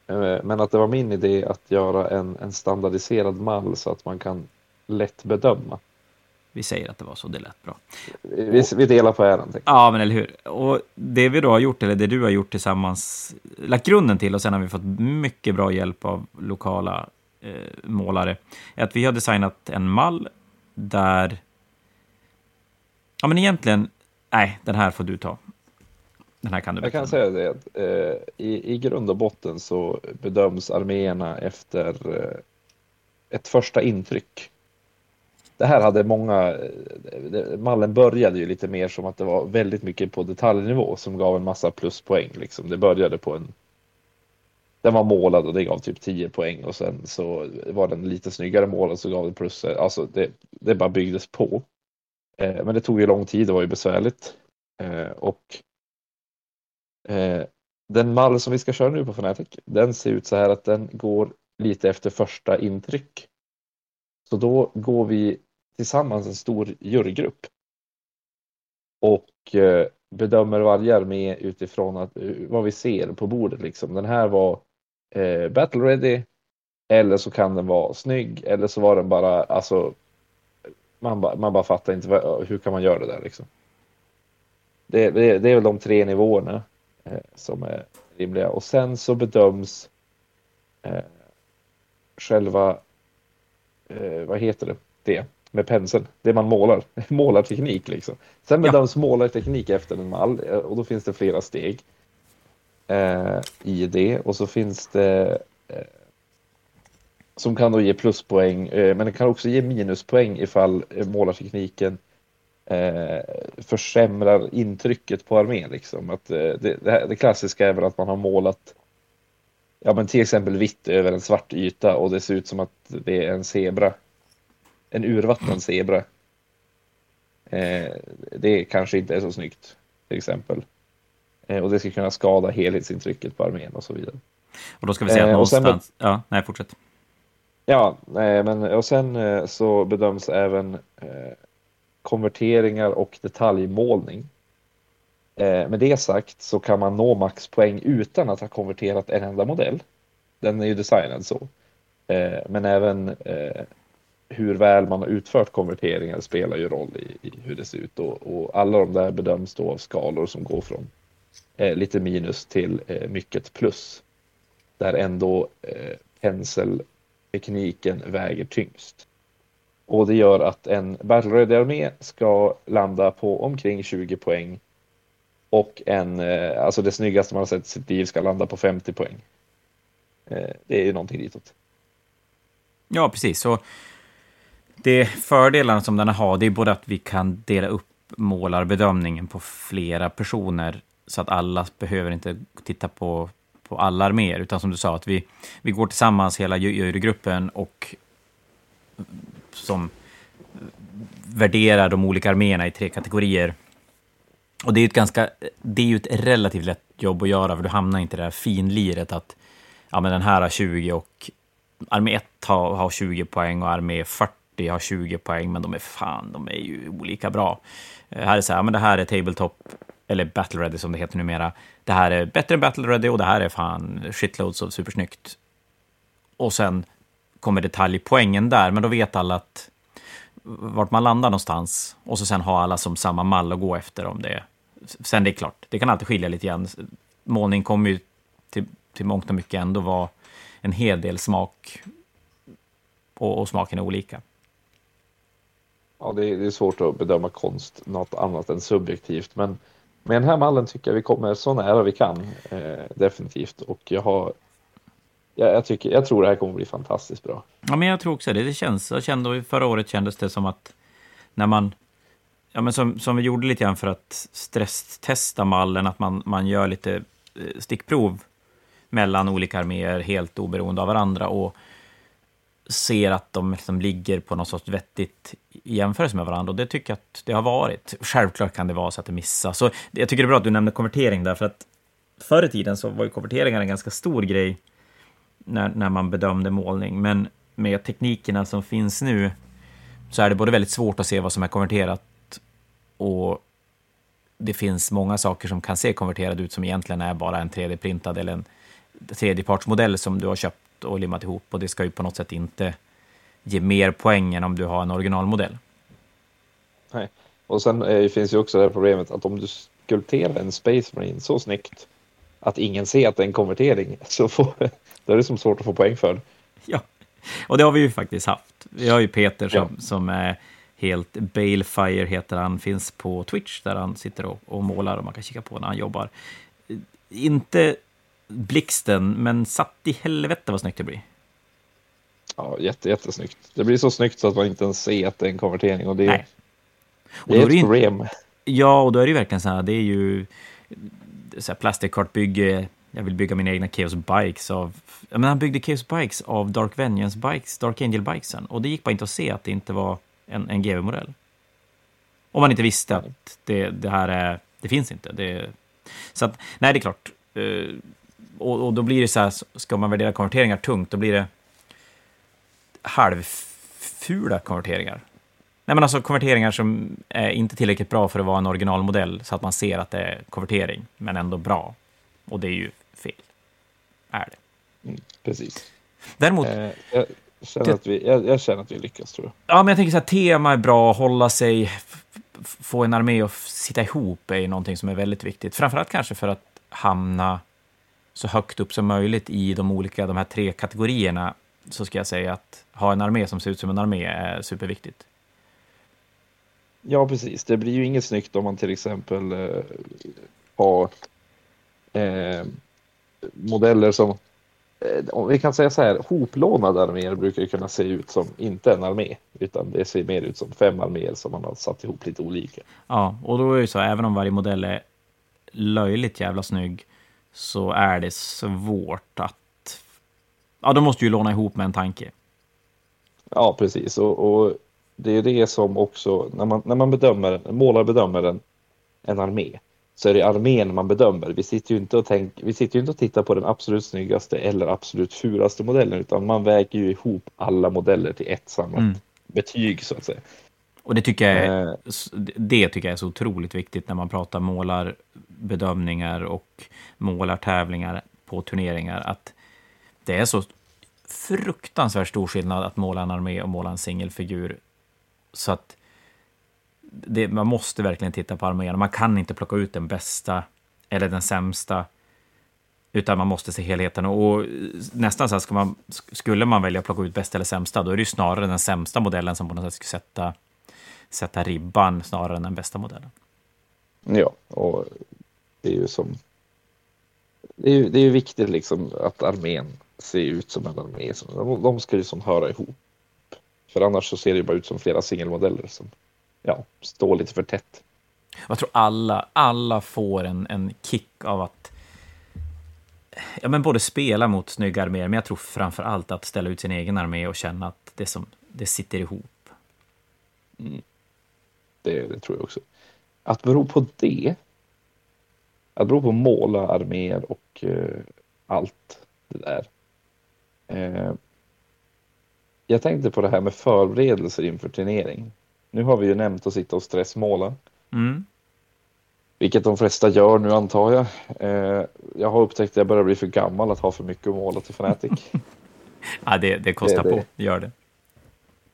Eh, men att det var min idé att göra en, en standardiserad mall så att man kan lätt bedöma. Vi säger att det var så, det lät bra. Vi, vi delar på äran. Ja, men eller hur. Och det vi då har gjort, eller det du har gjort tillsammans, lagt grunden till och sen har vi fått mycket bra hjälp av lokala eh, målare, är att vi har designat en mall där... Ja, men egentligen Nej, den här får du ta. Den här kan du. Jag kan säga det att eh, i, i grund och botten så bedöms arméerna efter eh, ett första intryck. Det här hade många, eh, mallen började ju lite mer som att det var väldigt mycket på detaljnivå som gav en massa pluspoäng. Liksom. Det började på en den var målad och det gav typ 10 poäng och sen så var den lite snyggare målad så gav det plus. Eh, alltså det, det bara byggdes på. Eh, men det tog ju lång tid, det var ju besvärligt. Eh, och eh, den mall som vi ska köra nu på Fnatic, den ser ut så här att den går lite efter första intryck. Så då går vi tillsammans en stor jurygrupp och eh, bedömer varje armé utifrån att, eh, vad vi ser på bordet. Liksom. Den här var eh, battle ready eller så kan den vara snygg eller så var den bara alltså man, ba, man bara fattar inte hur kan man göra det där liksom. Det, det, det är väl de tre nivåerna eh, som är rimliga och sen så bedöms eh, själva, eh, vad heter det, det med pensel, det man målar, målarteknik liksom. Sen bedöms ja. målarteknik efter en mall eh, och då finns det flera steg eh, i det och så finns det eh, som kan då ge pluspoäng, eh, men det kan också ge minuspoäng ifall eh, målartekniken eh, försämrar intrycket på armén. Liksom. Att, det, det, det, klassiska är väl att man har målat ja, men till exempel vitt över en svart yta och det ser ut som att det är en zebra. En urvattnad zebra. det kanske inte är så snyggt, till exempel. och det ska kunna skada helhetsintrycket på armén och så vidare. Och då ska vi säga att någonstans... Sen... Ja, nej, fortsätt. Ja, men och sen eh, så bedöms även eh, konverteringar och detaljmålning. Eh, med det sagt så kan man nå maxpoäng utan att ha konverterat en enda modell. Den är ju designad så. Men även hur väl man har utfört konverteringar spelar ju roll i, i hur det ser ut och, och, alla de där bedöms då av skalor som går från eh, lite minus till eh, mycket plus. Där ändå eh, pensel tekniken väger tyngst. Och det gör att en Battle Ready-armé ska landa på omkring 20 poäng. Och en, eh, alltså det snyggaste man har sett i sitt liv ska landa på 50 poäng. Eh, det är ju någonting ditåt. Ja, precis. Så det fördelarna som den har, det är både att vi kan dela upp målarbedömningen på flera personer, så att alla behöver inte titta på, på alla arméer, utan som du sa, att vi, vi går tillsammans, hela jurygruppen, och eh, som eh, värderar de olika arméerna i tre kategorier. Och det är ju ett ganska, det är ju ett relativt lätt jobb att göra, för du hamnar inte i det här finliret att ja, men den här har 20 och armé 1 har, har 20 poäng och armé 40 har 20 poäng, men de är fan, de är ju olika bra. Eh, här är så här, men det här är tabletop, eller battle ready som det heter numera. Det här är bättre än battle ready och det här är fan shitloads av supersnyggt. Och sen kommer detaljpoängen där, men då vet alla att vart man landar någonstans och så sen har alla som samma mall att gå efter om det. Sen det är klart, det kan alltid skilja lite grann. Målning kommer ju till, till mångt och mycket ändå vara en hel del smak och, och smaken är olika. Ja, det är, det är, svårt att bedöma konst något annat än subjektivt, men med den här mallen tycker jag vi kommer så nära vi kan, eh, definitivt. Och jag har jag, jag, tycker, jag tror det här kommer bli fantastiskt bra. Ja, men jag tror också det. Det känns, jag kände, förra året kändes det som att när man, ja, men som, som vi gjorde lite grann för att stresstesta mallen, att man, man gör lite eh, stickprov mellan olika arméer helt oberoende av varandra och ser att de liksom ligger på något sorts vettigt i jämförelse med varandra. Och det tycker jag att det har varit. Självklart kan det vara så att det missas. Så jag tycker det är bra att du nämnde konvertering där, för att förr i tiden så var ju konverteringar en ganska stor grej när, när man bedömde målning. Men med teknikerna som finns nu så är det både väldigt svårt att se vad som är konverterat och det finns många saker som kan se konverterade ut som egentligen är bara en 3D-printad eller en tredjepartsmodell som du har köpt och limmat ihop och det ska ju på något sätt inte ge mer poäng än om du har en originalmodell. Nej, och sen eh, finns ju också det här problemet att om du skulpterar en Space Marine så snyggt att ingen ser att det är en konvertering så får, då är det som svårt att få poäng för. Ja, och det har vi ju faktiskt haft. Vi har ju Peter som, ja. som är helt Balefire heter han, finns på Twitch där han sitter och, och målar och man kan kika på när han jobbar. Inte blixten, men satt i helvete vad snyggt det blir. Ja, jätte, jättesnyggt. Det blir så snyggt så att man inte ens ser att det är en konvertering och det, Nej. Och det är ett problem. Ja, och då är det ju verkligen så här, det är ju så här plastikkartbygge, jag vill bygga mina egna Chaos Bikes av... Men han byggde Chaos Bikes av Dark Vengeance Bikes, Dark Angel Bikesen. Och det gick bara inte att se att det inte var en, en GW-modell. Om man inte visste att det, det här är... Det finns inte. Det, så att, nej, det är klart. Och, och, då blir det så här, ska man värdera konverteringar tungt, då blir det halvfula konverteringar. Nej, men alltså konverteringar som är inte tillräckligt bra för att vara en originalmodell, så att man ser att det är konvertering, men ändå bra. Och det är ju fel. Är det. Mm, precis. Däremot... Eh, jag, känner att vi, jag, jag, känner att vi lyckas, tror jag. Ja, men jag tänker så här, tema är bra, hålla sig, få en armé att sitta ihop är ju någonting som är väldigt viktigt. Framförallt kanske för att hamna så högt upp som möjligt i de olika, de här tre kategorierna, så ska jag säga att ha en armé som ser ut som en armé är superviktigt. Ja, precis. Det blir ju inget snyggt om man till exempel eh, har eh, modeller som, eh, om vi kan säga så här, hoplånade arméer brukar ju kunna se ut som inte en armé, utan det ser mer ut som fem arméer som man har satt ihop lite olika. Ja, och då är det så, även om varje modell är löjligt jävla snygg, så är det svårt att... Ja, de måste ju låna ihop med en tanke. Ja, precis. Och, och det är det som också, när man, när man bedömer, målar bedömer en, en armé, så är det armén man bedömer. Vi sitter ju inte och, tänk, vi sitter ju inte och tittar på den absolut snyggaste eller absolut fulaste modellen, utan man väger ju ihop alla modeller till ett samlat mm. betyg, så att säga. Och det tycker, jag är, eh. det tycker jag är så otroligt viktigt när man pratar målarbedömningar och målartävlingar på turneringar, att det är så fruktansvärt stor skillnad att måla en armé och måla en singelfigur. Så att det, man måste verkligen titta på arméerna. Man kan inte plocka ut den bästa eller den sämsta. Utan man måste se helheten. Och nästan så här, ska man, skulle man välja att plocka ut bästa eller sämsta, då är det ju snarare den sämsta modellen som på något sätt ska sätta, sätta ribban snarare än den bästa modellen. Ja, och det är ju som... Det är ju, det är ju viktigt liksom att armén ser ut som en armé. De, de ska ju som höra ihop. För annars så ser det ju bara ut som flera singelmodeller som ja, står lite för tätt. Jag tror alla, alla får en, en kick av att ja, men både spela mot snygga arméer, men jag tror framför allt att ställa ut sin egen armé och känna att det, som, det sitter ihop. Mm. Det, det, tror jag också. Att bero på det, att bero på måla arméer och uh, allt det där. Uh, jag tänkte på det här med förberedelser inför turnering. Nu har vi ju nämnt att sitta och stressmåla. Mm. Vilket de flesta gör nu antar jag. Eh, jag har upptäckt att jag börjar bli för gammal att ha för mycket att måla till Fnatic. ja, det, det kostar det, på, det gör det.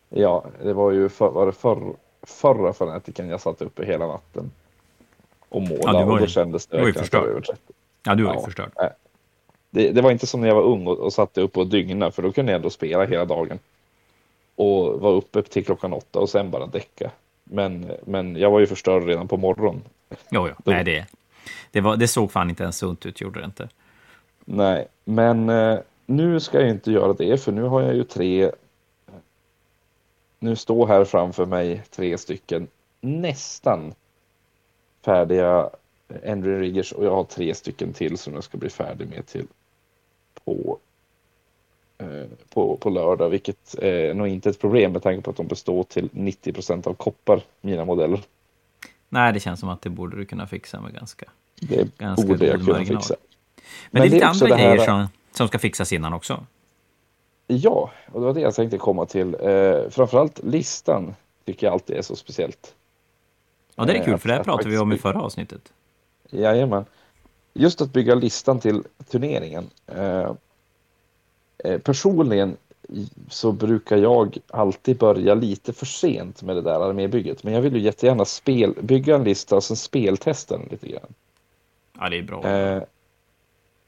Ja, det var ju för, var det för, förra Fnaticen jag satt uppe hela natten och målade ja, och då kändes det verkligen att över 30. Ja, du var ju ja, förstörd. Det, det, var inte som när jag var ung och, och satt uppe och dygna för då kunde jag ändå spela hela dagen. Och var uppe till klockan åtta och sen bara däcka. Men, men jag var ju förstörd redan på morgonen. Jo, jo. Nej, det, det, var, det såg fan inte ens sunt ut, gjorde det inte. Nej, men eh, nu ska jag inte göra det, för nu har jag ju tre... Nu står här framför mig tre stycken nästan färdiga Andrew Riggers och jag har tre stycken till som jag ska bli färdig med till på Eh, på, på lördag, vilket är nog inte ett problem med tanke på att de består till 90 procent av koppar, mina modeller. Nej, det känns som att det borde du kunna fixa med ganska Det ganska borde jag kunna marginal. fixa. Men, Men det är lite andra grejer här... som, som ska fixas innan också. Ja, och det var det jag tänkte komma till. Eh, framförallt listan tycker jag alltid är så speciellt. Ja, det är kul, eh, för det här pratade vi om i förra avsnittet. Jajamän. Just att bygga listan till turneringen. Eh, Eh, personligen så brukar jag alltid börja lite för sent med det där armébygget. Men jag vill ju jättegärna spel, bygga en lista och sen speltesta den lite grann. Ja, det är bra. Eh,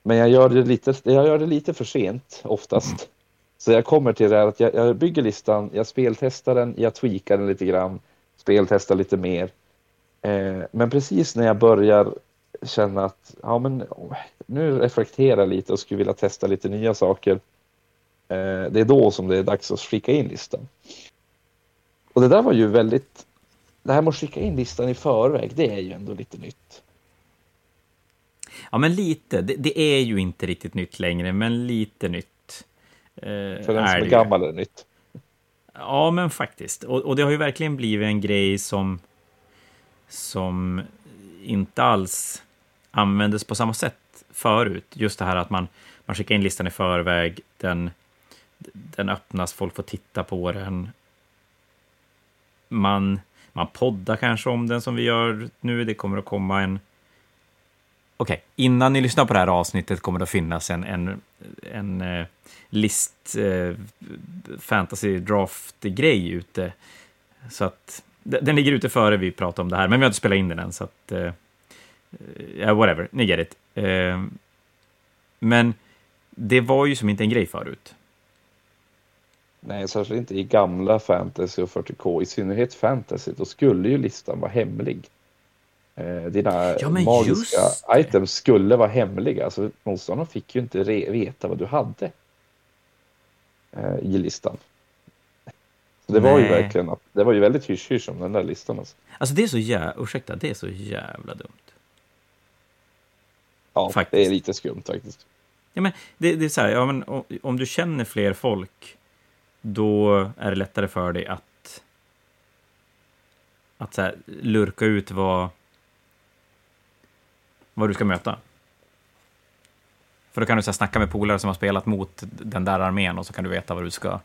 men jag gör, det lite, jag gör det lite för sent oftast. Så jag kommer till det här att jag, jag, bygger listan, jag speltestar den, jag tweakar den lite grann, speltestar lite mer. Eh, men precis när jag börjar känna att ja, men, nu reflekterar jag lite och skulle vilja testa lite nya saker Eh, det är då som det är dags att skicka in listan. Och det där var ju väldigt... Det här med att skicka in listan i förväg, det är ju ändå lite nytt. Ja, men lite. Det, det är ju inte riktigt nytt längre, men lite nytt. Eh, För den som är gammal är det nytt. Ja, men faktiskt. Och, och, det har ju verkligen blivit en grej som, som inte alls användes på samma sätt förut. Just det här att man, man skickar in listan i förväg, den den öppnas, folk får titta på den. Man, man poddar kanske om den som vi gör nu. Det kommer att komma en... Okej, okay. innan ni lyssnar på det här avsnittet kommer det att finnas en, en, en uh, list uh, fantasy draft-grej ute. Så att den ligger ute före vi pratar om det här, men vi har inte spelat in den än, så att... Uh, whatever, ni get it. Uh, men det var ju som inte en grej förut. Nej, särskilt inte i gamla fantasy och 40K. I synnerhet fantasy, då skulle ju listan vara hemlig. Eh, dina ja, magiska items skulle vara hemliga. Alltså, motståndaren fick ju inte veta vad du hade eh, i listan. Så det Nej. var ju verkligen det var ju väldigt hysch om den där listan. Alltså. alltså det är så jävla, ursäkta, det är så jävla dumt. Ja, faktiskt. det är lite skumt faktiskt. Ja, men det, det är så här, ja, men om, om du känner fler folk då är det lättare för dig att, att så här, lurka ut vad, vad du ska möta. För då kan du så här, snacka med polare som har spelat mot den där armén och så kan du veta vad du ska,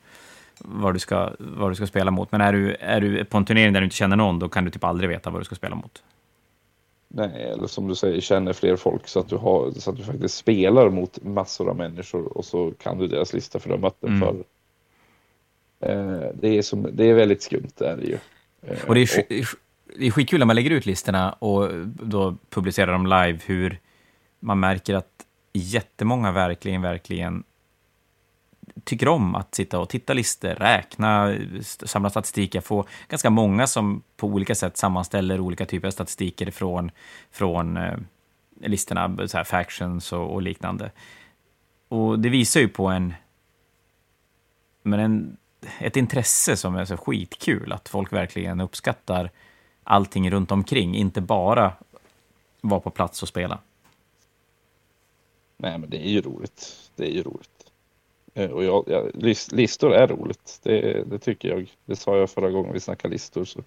vad du ska, vad du ska spela mot. Men är du, är du på en turnering där du inte känner någon, då kan du typ aldrig veta vad du ska spela mot. Nej, eller som du säger, känner fler folk så att du, har, så att du faktiskt spelar mot massor av människor och så kan du deras lista för du har mött den mm. förr. Eh, det, är som, det är väldigt skumt, det är det ju. Eh, och det är, och, det är skitkul när man lägger ut listorna och då publicerar de live hur man märker att jättemånga verkligen, verkligen tycker om att sitta och titta listor, räkna, samla statistik. Jag får ganska många som på olika sätt sammanställer olika typer av statistiker från, från eh, listorna, så här factions och, och, liknande. Och det visar ju på en, men en, ett intresse som är så skitkul, att folk verkligen uppskattar allting runt omkring, inte bara vara på plats och spela. Nej, men det är ju roligt. Det är ju roligt. Eh, och jag, jag, listor är roligt, det, det, tycker jag. Det sa jag förra gången vi snackade listor. Så.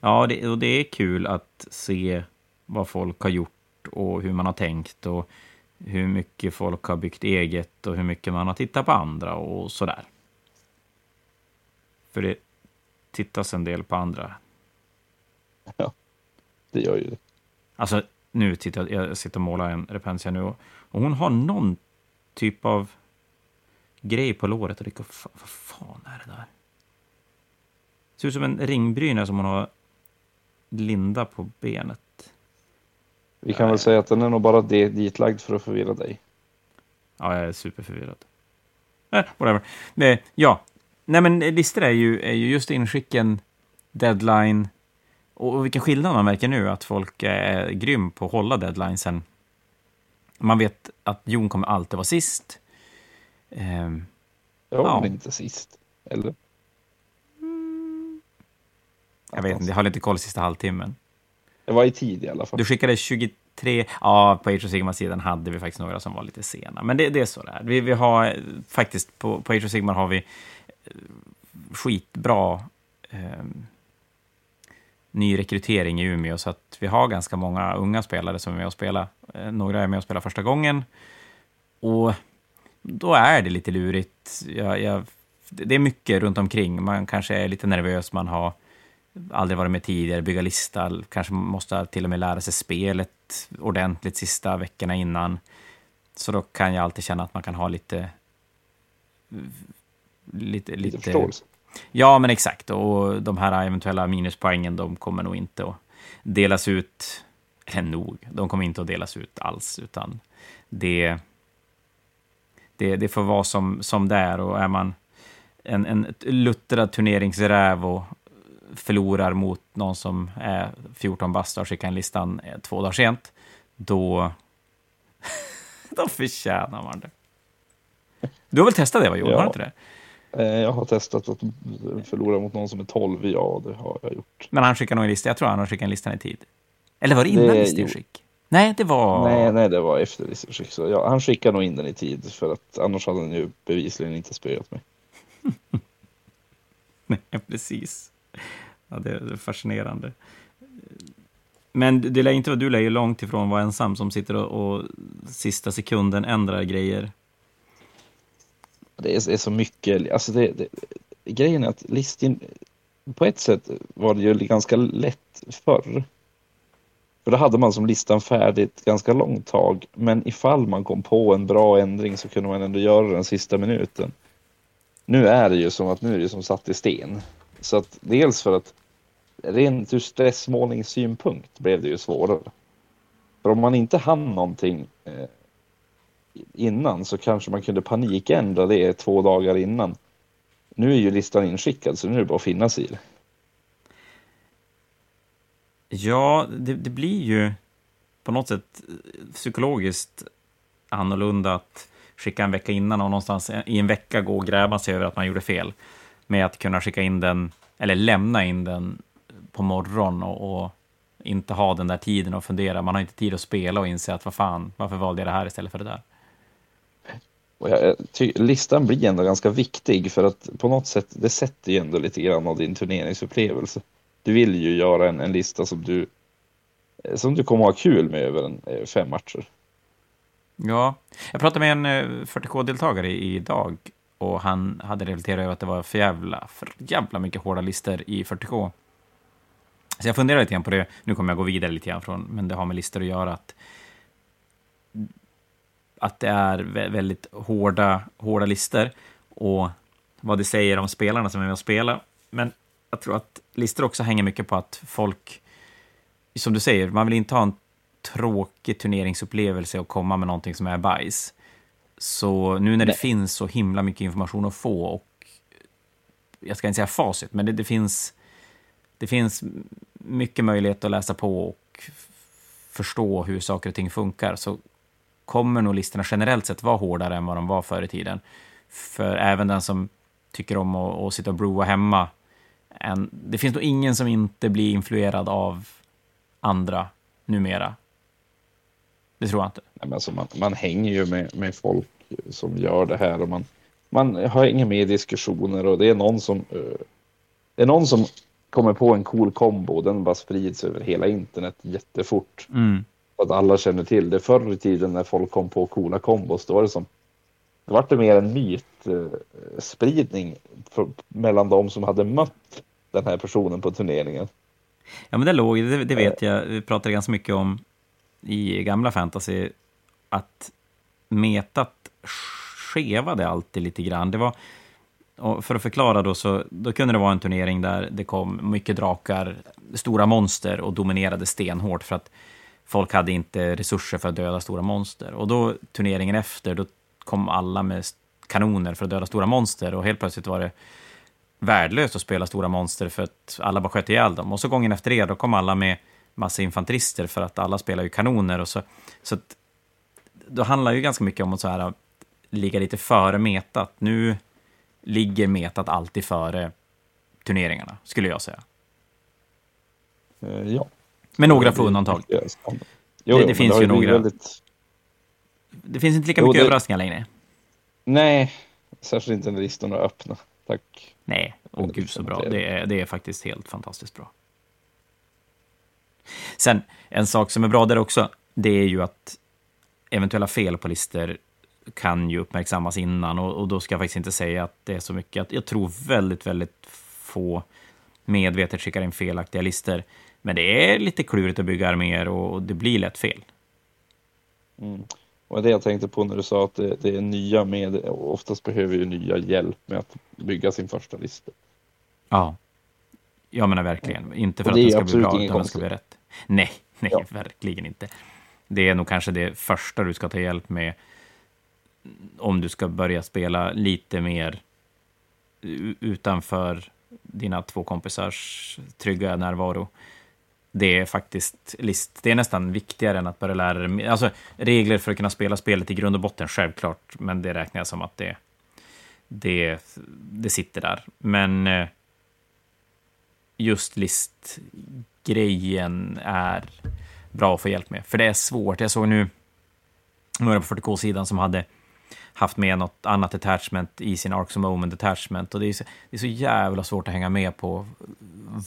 Ja, det, och det är kul att se vad folk har gjort och hur man har tänkt och hur mycket folk har byggt eget och hur mycket man har tittat på andra och sådär. För det tittas en del på andra. Ja, det gör ju det. Alltså, nu tittar jag, jag sitter och målar en Repentia nu och, och hon har någon typ av grej på låret och det vad fan är det där? Det ser ut som en ringbryna som hon har linda på benet. Vi kan väl säga att den är nog bara ditlagd för att förvirra dig. Ja, jag är superförvirrad. Eh, whatever. Eh, ja, nej men listor är ju, är ju just inskicken, deadline, och vilken skillnad man märker nu, att folk är grym på att hålla deadlinesen. Man vet att Jon kommer alltid vara sist. Um, ja, ja. men inte sist. Eller? Mm. Jag vet inte, jag har lite koll sista halvtimmen. Det var i tid i alla fall. Du skickade 23... Ja, på Age of Sigma-sidan hade vi faktiskt några som var lite sena. Men det, det är så det är. Vi, vi har faktiskt, på, på Age of Sigma har vi eh, skitbra eh, nyrekrytering i Umeå, så att vi har ganska många unga spelare som är med och spelar. Eh, några är med och spelar första gången. Och då är det lite lurigt. Jag, jag, det är mycket runt omkring. Man kanske är lite nervös, man har aldrig varit med tidigare, bygga lista, kanske måste till och med lära sig spelet ordentligt sista veckorna innan. Så då kan jag alltid känna att man kan ha lite... Lite, lite, förståelse. Ja, men exakt. Och de här eventuella minuspoängen, de kommer nog inte att delas ut. Eller nog, de kommer inte att delas ut alls, utan det det, det får vara som, som det är. Och är man en, en luttrad turneringsräv och förlorar mot någon som är 14 bast och skickar en listan eh, två dagar sent, då, då förtjänar man det. Du har väl testat det, va, Johan? Ja. Har du inte det? Eh, jag har testat att förlora mot någon som är 12, ja det har jag gjort. Men han skickade nog en lista, jag tror han har skickat en lista i tid. Eller var det innan listinskick? Nej, det var... Nej, nej det var efter Listerskick. Så ja, han skickade nog in den i tid för att annars hade han ju bevisligen inte spöat mig. nej, precis. Ja, det är fascinerande. Men det lär inte vara du lär ju långt ifrån vara ensam som sitter och, och sista sekunden ändrar grejer. Det är, är så mycket, alltså det, det, grejen är att listin, på ett sätt var det ju ganska lätt förr. För då hade man som listan färdigt ganska långt tag. Men ifall man kom på en bra ändring så kunde man ändå göra den sista minuten. Nu är det ju som att nu är det som satt i sten. Så att dels för att rent ur stressmålningssynpunkt blev det ju svårare. För om man inte hann någonting eh, innan så kanske man kunde panikändra det två dagar innan. Nu är ju listan inskickad så nu är det bara att finna sig i det. Ja, det, det, blir ju på något sätt eh, psykologiskt annorlunda att skicka en vecka innan och någonstans i en vecka gå och gräva sig över att man gjorde fel. Med att kunna skicka in den, eller lämna in den på morgonen och, och inte ha den där tiden att fundera. Man har inte tid att spela och inse att vad fan, varför valde jag det här istället för det där? Och jag, listan blir ändå ganska viktig för att på något sätt, det sätter ju ändå lite grann av din turneringsupplevelse du vill ju göra en, en lista som du, eh, som du kommer att ha kul med över en, eh, fem matcher. Ja, jag pratade med en eh, 40K-deltagare idag och han hade reflekterat över att det var för jävla, för jävla mycket hårda listor i 40K. Så jag funderar lite grann på det. Nu kommer jag gå vidare lite grann från, men det har med listor att göra. Att, att det är väldigt hårda, hårda listor och vad det säger om spelarna som är med och spelar. Men jag tror att listor också hänger mycket på att folk, som du säger, man vill inte ha en tråkig turneringsupplevelse att komma med någonting som är bajs. Så nu när det Nej. finns så himla mycket information att få och jag ska inte säga facit, men det, det finns det finns mycket möjlighet att läsa på och förstå hur saker och ting funkar, så kommer nog listorna generellt sett vara hårdare än vad de var förr i tiden. För även den som tycker om att, att sitta och broa hemma, en, det finns nog ingen som inte blir influerad av andra numera. Det tror jag inte. Nej, men alltså man, man hänger ju med, med folk som gör det här och man, man har inga med i diskussioner och det är någon som eh, det är någon som kommer på en cool kombo och den bara sprids över hela internet jättefort. Mm. Att alla känner till det. Förr i tiden när folk kom på coola kombos då var det som det var det mer en mytspridning för, mellan de som hade mött den här personen på turneringen. Ja, men det låg, det, det vet jag, vi pratade ganska mycket om i gamla fantasy, att metat skevade alltid lite grann. Det var, för att förklara då, så då kunde det vara en turnering där det kom mycket drakar, stora monster och dominerade stenhårt för att folk hade inte resurser för att döda stora monster. Och då turneringen efter, då kom alla med kanoner för att döda stora monster och helt plötsligt var det värdelöst att spela stora monster för att alla bara sköt ihjäl dem. Och så gången efter det, då kom alla med massa infanterister för att alla spelar ju kanoner. Och så, så att, då handlar det ju ganska mycket om att så här, ligga lite före metat. Nu ligger metat alltid före turneringarna, skulle jag säga. Eh, ja. Med några få undantag. Jo, Det- jo, det men finns har ju några- Väldigt... Det finns inte lika Jo, mycket det- överraskningar längre. Nej, särskilt inte när listorna är öppna. Tack. Nej, åh Det gud så bra. Det är, det är faktiskt helt fantastiskt bra. Sen, en sak som är bra där också, det är ju att eventuella fel på listor kan ju uppmärksammas innan och, och då ska jag faktiskt inte säga att det är så mycket. Att jag tror väldigt, väldigt få medvetet skickar in felaktiga listor. Men det är lite klurigt att bygga arméer och det blir lätt fel. Mm. Och det jag tänkte på när du sa att det, det är nya med, oftast behöver ju nya hjälp med att bygga sin första lista. Ja. Jag menar verkligen. Inte för att den ska bli bra, utan den ska bli rätt. Nej, nej, Ja. verkligen inte. Det är nog kanske det första du ska ta hjälp med om du ska börja spela lite mer utanför dina två kompisars trygga närvaro. Det är faktiskt list. Det är nästan viktigare än att börja lära dig. Alltså, regler för att kunna spela spelet i grund och botten, självklart, men det räknar jag som att det, det, det sitter där. Men eh, just listgrejen är bra att få hjälp med. För det är svårt. Jag såg nu några på 40K-sidan som hade haft med något annat attachment i sin Arcs of Moment attachment. Och det är, så, det är så jävla svårt att hänga med på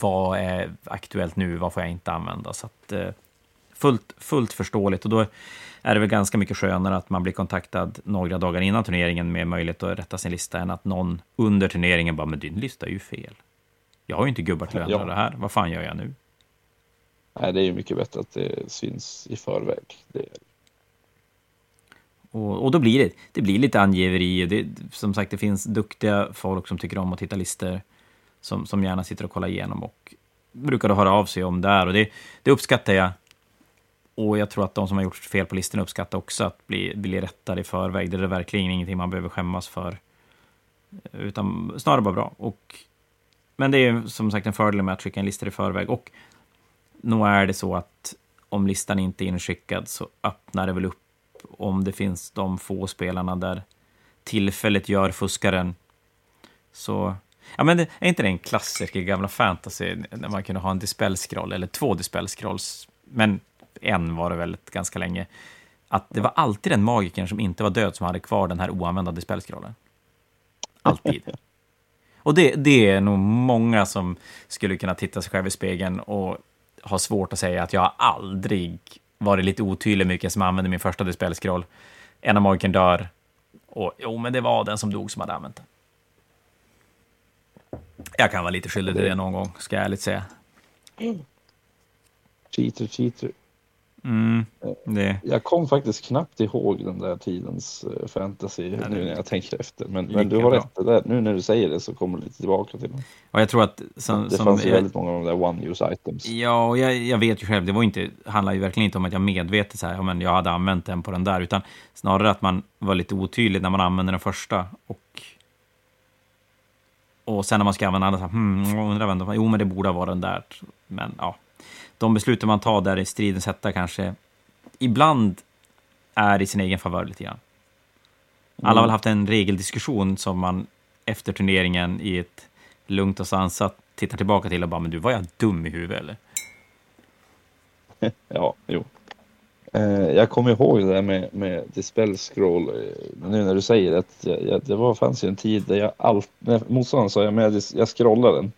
vad är aktuellt nu, vad får jag inte använda. Så att, eh, fullt, fullt förståeligt. Och då är det väl ganska mycket skönare att man blir kontaktad några dagar innan turneringen med möjlighet att rätta sin lista än att någon under turneringen bara, men din lista är ju fel. Jag har ju inte gubbar till att ändra Ja. det här. Vad fan gör jag nu? Nej, det är ju mycket bättre att det syns i förväg. Det, och, och då blir det, det blir lite angiveri. Det, som sagt, det finns duktiga folk som tycker om att titta listor som, som gärna sitter och kollar igenom och brukar då höra av sig om det. Och det, det uppskattar jag. Och jag tror att de som har gjort fel på listorna uppskattar också att bli, bli rättade i förväg. Det är verkligen ingenting man behöver skämmas för. Utan snarare bara bra. Och, men det är som sagt en fördel med att skicka en lista i förväg. Och nog är det så att om listan inte är inskickad så öppnar det väl upp om det finns de få spelarna där tillfället gör fuskaren. Så, ja men det, är inte det en klassiker i gamla fantasy, när man kunde ha en dispelscroll, eller två dispelscrolls, men en var det väl ganska länge, att det var alltid den magikern som inte var död som hade kvar den här oanvända dispelscrollen. Alltid. Och det, det är nog många som skulle kunna titta sig själv i spegeln och ha svårt att säga att jag har varit lite otydlig med vilken som använde min första dispel-scroll. En av magiken dör. Och jo, men det var den som dog som hade använt den. Jag kan vara lite skyldig till det någon gång, ska jag ärligt säga. cheater, cheater. Mm, det... Jag kom faktiskt knappt ihåg den där tidens eh, fantasy Ja, nu när jag tänker efter. Men, men du har bra. rätt, där. nu när du säger det så kommer det lite tillbaka till det. Och jag tror att... Som, Det som, fanns ju jag, väldigt många av de där one-use items. Ja, och jag, jag vet ju själv, det var inte, handlar ju verkligen inte om att jag medvetet så här, ja, men jag hade använt den på den där, utan snarare att man var lite otydlig när man använde den första. Och, och sen när man ska använda den så här, hmm, undrar vem det var. Jo, men det borde vara den där. Men ja, de besluten man tar där i stridens hetta kanske ibland är i sin egen favör lite grann. Alla har väl haft en regeldiskussion som man efter turneringen i ett lugnt och sansat tittar tillbaka till och bara, men du, var jag dum i huvudet eller? Ja, jo. Eh, jag kommer ihåg det där med, med Dispel Scroll. eh, Nu när du säger det. Jag, jag, det var, fanns ju en tid där jag alltid, när motståndaren sa jag, men jag, jag scrollar den.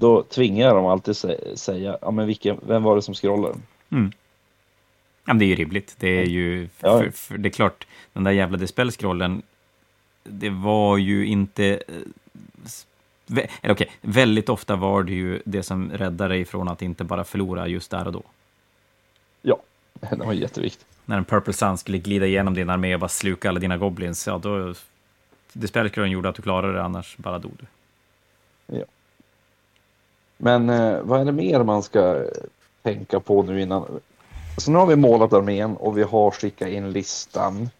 Då tvingar jag dem alltid sä, säga, ja men vilken, vem var det som scrollade? Mm. Ja, men det är ju rimligt. Det är ju... Ja. För, för, det är klart, den där jävla dispel-scrollen, det var ju inte... eh, Eller okej, väldigt ofta var det ju det som räddade dig från att inte bara förlora just där och då. Ja, den var jätteviktig. När en Purple Sun skulle glida igenom din armé och bara sluka alla dina goblins, ja då... Dispel-scrollen gjorde att du klarade det, annars bara dog du. Men eh, vad är det mer man ska tänka på nu innan? Så nu har vi målat armén och vi har skickat in listan.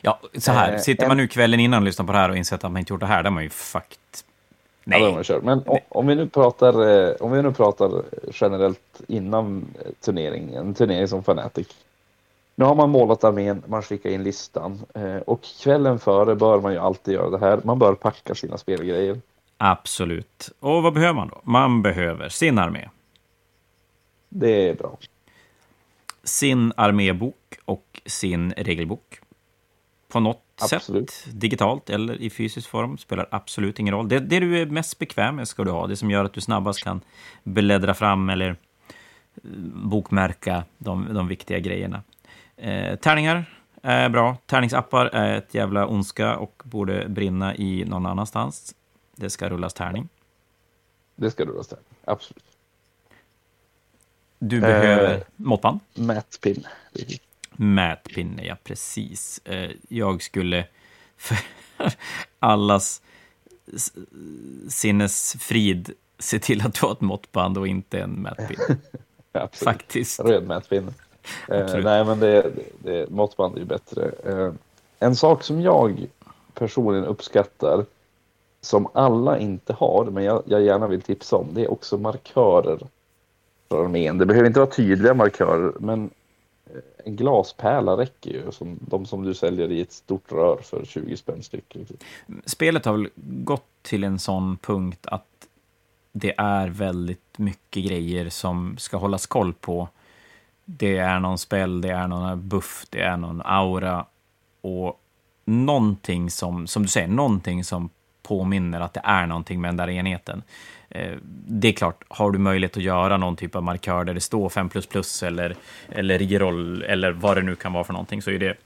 Ja, så här, Eh, sitter man nu kvällen innan och lyssnar på det här och insett att man inte gjort det här, då är man ju fucked. Ja, Nej, man kört. Men o- om vi nu pratar, eh, om vi nu pratar generellt innan eh, turneringen, en turnering som Fnatic. Nu har man målat armén, man skickar in listan eh, och kvällen före bör man ju alltid göra det här. Man bör packa sina spelgrejer. Absolut. Och vad behöver man då? Man behöver sin armé. Det är bra. sin armébok och sin regelbok. På något Absolut. sätt, digitalt eller i fysisk form, spelar absolut ingen roll. Det, det du är mest bekväm med ska du ha. Det som gör att du snabbast kan bläddra fram eller eh, bokmärka de, de viktiga grejerna. Eh, tärningar är bra. Tärningsappar är ett jävla ondska och borde brinna i någon annanstans. Det ska rullas tärning. Det ska du rösta. Absolut. Du behöver Eh. måttband. Mätpin. Mätpinne, ja precis. Eh, Jag skulle för allas sinnesfrid se till att du har ett måttband och inte en mätpinne. Absolut. Faktiskt. Röd mätpinne. Eh, nej, men det, det, måttband är ju bättre. Eh, en sak som jag personligen uppskattar, som alla inte har, men jag, jag gärna vill tipsa om, det är också markörer för armén. Det behöver inte vara tydliga markörer, men eh, en glaspärla räcker ju, som de som du säljer i ett stort rör för 20 spänn styck. Spelet har väl gått till en sån punkt att det är väldigt mycket grejer som ska hållas koll på. Det är någon spel, det är någon buff, det är någon aura och någonting som, som du säger, någonting som påminner att det är någonting med den där enheten. Eh, det är klart, har du möjlighet att göra någon typ av markör där det står 5 eller, eller roll eller vad det nu kan vara för någonting, så är det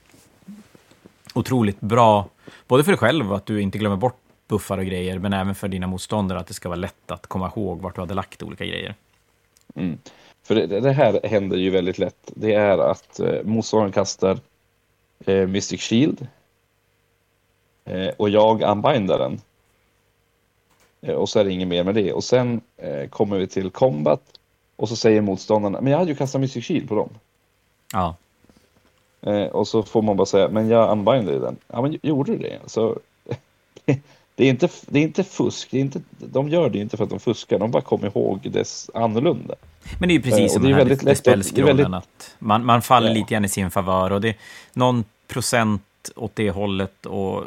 otroligt bra, både för dig själv, att du inte glömmer bort buffar och grejer, men även för dina motståndare, att det ska vara lätt att komma ihåg vart du hade lagt olika grejer. Mm. För det, det här händer ju väldigt lätt. Det är att eh, motståndaren kastar eh, Mystic Shield. Eh, och jag unbindar den. Eh, och så är det inget mer med det. Och sen eh, kommer vi till combat. Och så säger motståndaren, men jag hade ju kastat Mystic Shield på dem. Ja, Eh, och så får man bara säga, men jag unbindade den. Ja, men gjorde du det? Så, det, är inte, det är inte fusk. Det är inte, de gör det inte för att de fuskar. De bara kommer ihåg dess annorlunda. men det är ju Eh, precis och som den här väldigt väldigt- att man, man faller Ja. lite grann i sin favör och det är någon procent åt det hållet och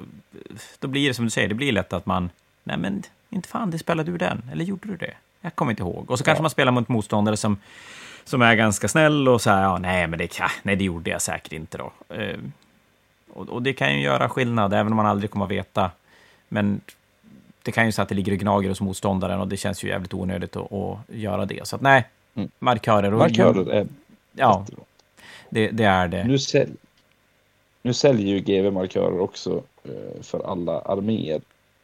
då blir det som du säger, det blir lätt att man, nej men inte fan, det spelade du den, eller gjorde du det? Jag kommer inte ihåg. Och så kanske Ja. man spelar mot motståndare som, som är ganska snäll och så här, ja, nej, men det, ja, nej, det gjorde jag säkert inte då. Eh, och, och det kan ju göra skillnad, även om man aldrig kommer att veta. Men det kan ju så att det ligger och gnager hos motståndaren och det känns ju jävligt onödigt att, att göra det. Så att nej, Mm. markörer. Och, Markörer är Ja, jättebra. det, det är det. Nu, säl nu säljer ju GV markörer också eh, för alla arméer.